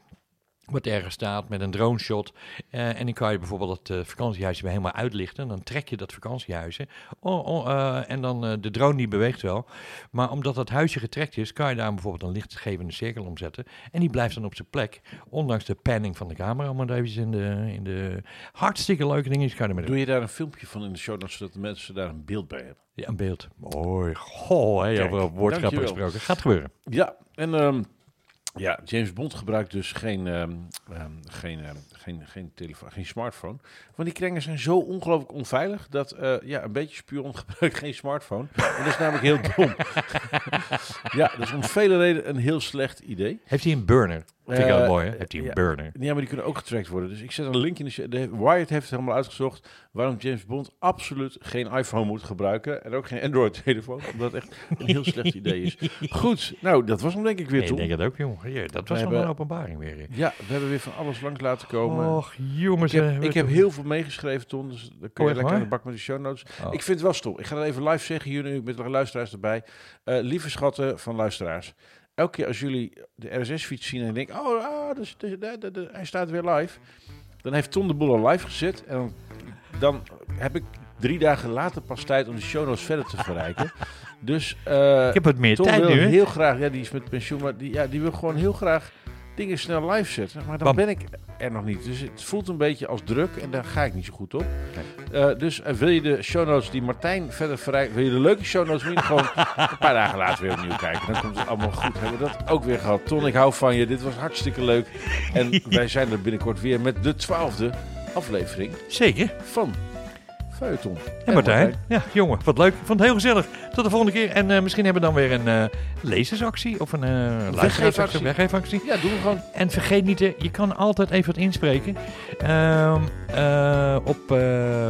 wat ergens staat met een drone shot. eh, en dan kan je bijvoorbeeld het eh, vakantiehuisje weer helemaal uitlichten. Dan trek je dat vakantiehuisje. Oh, oh, eh, en dan de drone die beweegt wel. Maar omdat dat huisje getrekt is, kan je daar bijvoorbeeld een lichtgevende cirkel om zetten. En die blijft dan op zijn plek. Ondanks de panning van de camera. Maar even in de, in de hartstikke leuke dingetjes kan je ermee doen. Doe je daar een filmpje van in de show zodat de mensen daar een beeld bij hebben? Ja, een beeld. Mooi. Goh, hè, over woordgrappen gesproken. Gaat gebeuren. Ja, en ehm, ja, James Bond gebruikt dus geen, ehm, ehm, geen, ehm, geen, geen, telefoon, geen smartphone. Want die kringen zijn zo ongelooflijk onveilig dat eh, ja, een beetje spion gebruikt geen smartphone. En dat is namelijk heel dom. ja, dat is om vele redenen een heel slecht idee. Heeft hij een burner? Vind ik Eh, wel mooi, hè? Heeft hij een ja. burner? Ja, maar die kunnen ook getrackt worden. Dus ik zet een link in de... de Wired heeft het helemaal uitgezocht waarom James Bond absoluut geen iPhone moet gebruiken. En ook geen Android-telefoon, omdat het echt een heel slecht idee is. Goed, nou, dat was hem denk ik weer, Nee, ik denk het ook, jongen. Ja, dat was nog een openbaring weer. Ja, we hebben weer van alles langs laten komen. Och, jongens. ik heb, ik heb heel veel meegeschreven, Ton. Dus dan kun je lekker aan de bak met de show notes. Oh. Ik vind het wel stom. Ik ga dat even live zeggen hier nu met de luisteraars erbij. Eh, lieve schatten van luisteraars. Elke keer als jullie de RSS-fiets zien en denken... Oh, ah, dus, dus, hij staat weer live. Dan heeft Ton de boel al live gezet. En dan, dan heb ik drie dagen later pas tijd om de show notes verder te verrijken. Dus eh, ik heb wat meer Tom tijd wil nu, hè? heel graag... Ja, die is met pensioen, maar die, ja, die wil gewoon heel graag dingen snel live zetten. Maar dan Bam. ben ik er nog niet. Dus het voelt een beetje als druk en daar ga ik niet zo goed op. Eh, dus eh, wil je de show notes die Martijn verder verrijkt... Wil je de leuke show notes, moet je gewoon een paar dagen later weer opnieuw kijken. Dan komt het allemaal goed. Hebben we dat ook weer gehad. Ton, ik hou van je. Dit was hartstikke leuk. En wij zijn er binnenkort weer met de twaalfde aflevering Zeker. van Feuilleton. En Martijn. Ja, jongen, wat leuk. Ik vond het heel gezellig. Tot de volgende keer. En eh, misschien hebben we dan weer een eh, lezersactie of een uh, luisteraarsactie, weggeefactie. Ja, doen we gewoon. En vergeet niet, eh, je kan altijd even wat inspreken. Ehm, eh, op,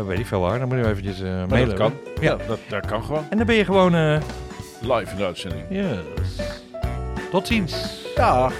weet ik veel waar, dan moet je eventjes Maar mailen. dat kan. Ja. Ja, dat, dat kan gewoon. En dan ben je gewoon, Live in de uitzending. yes. Tot ziens. Dag.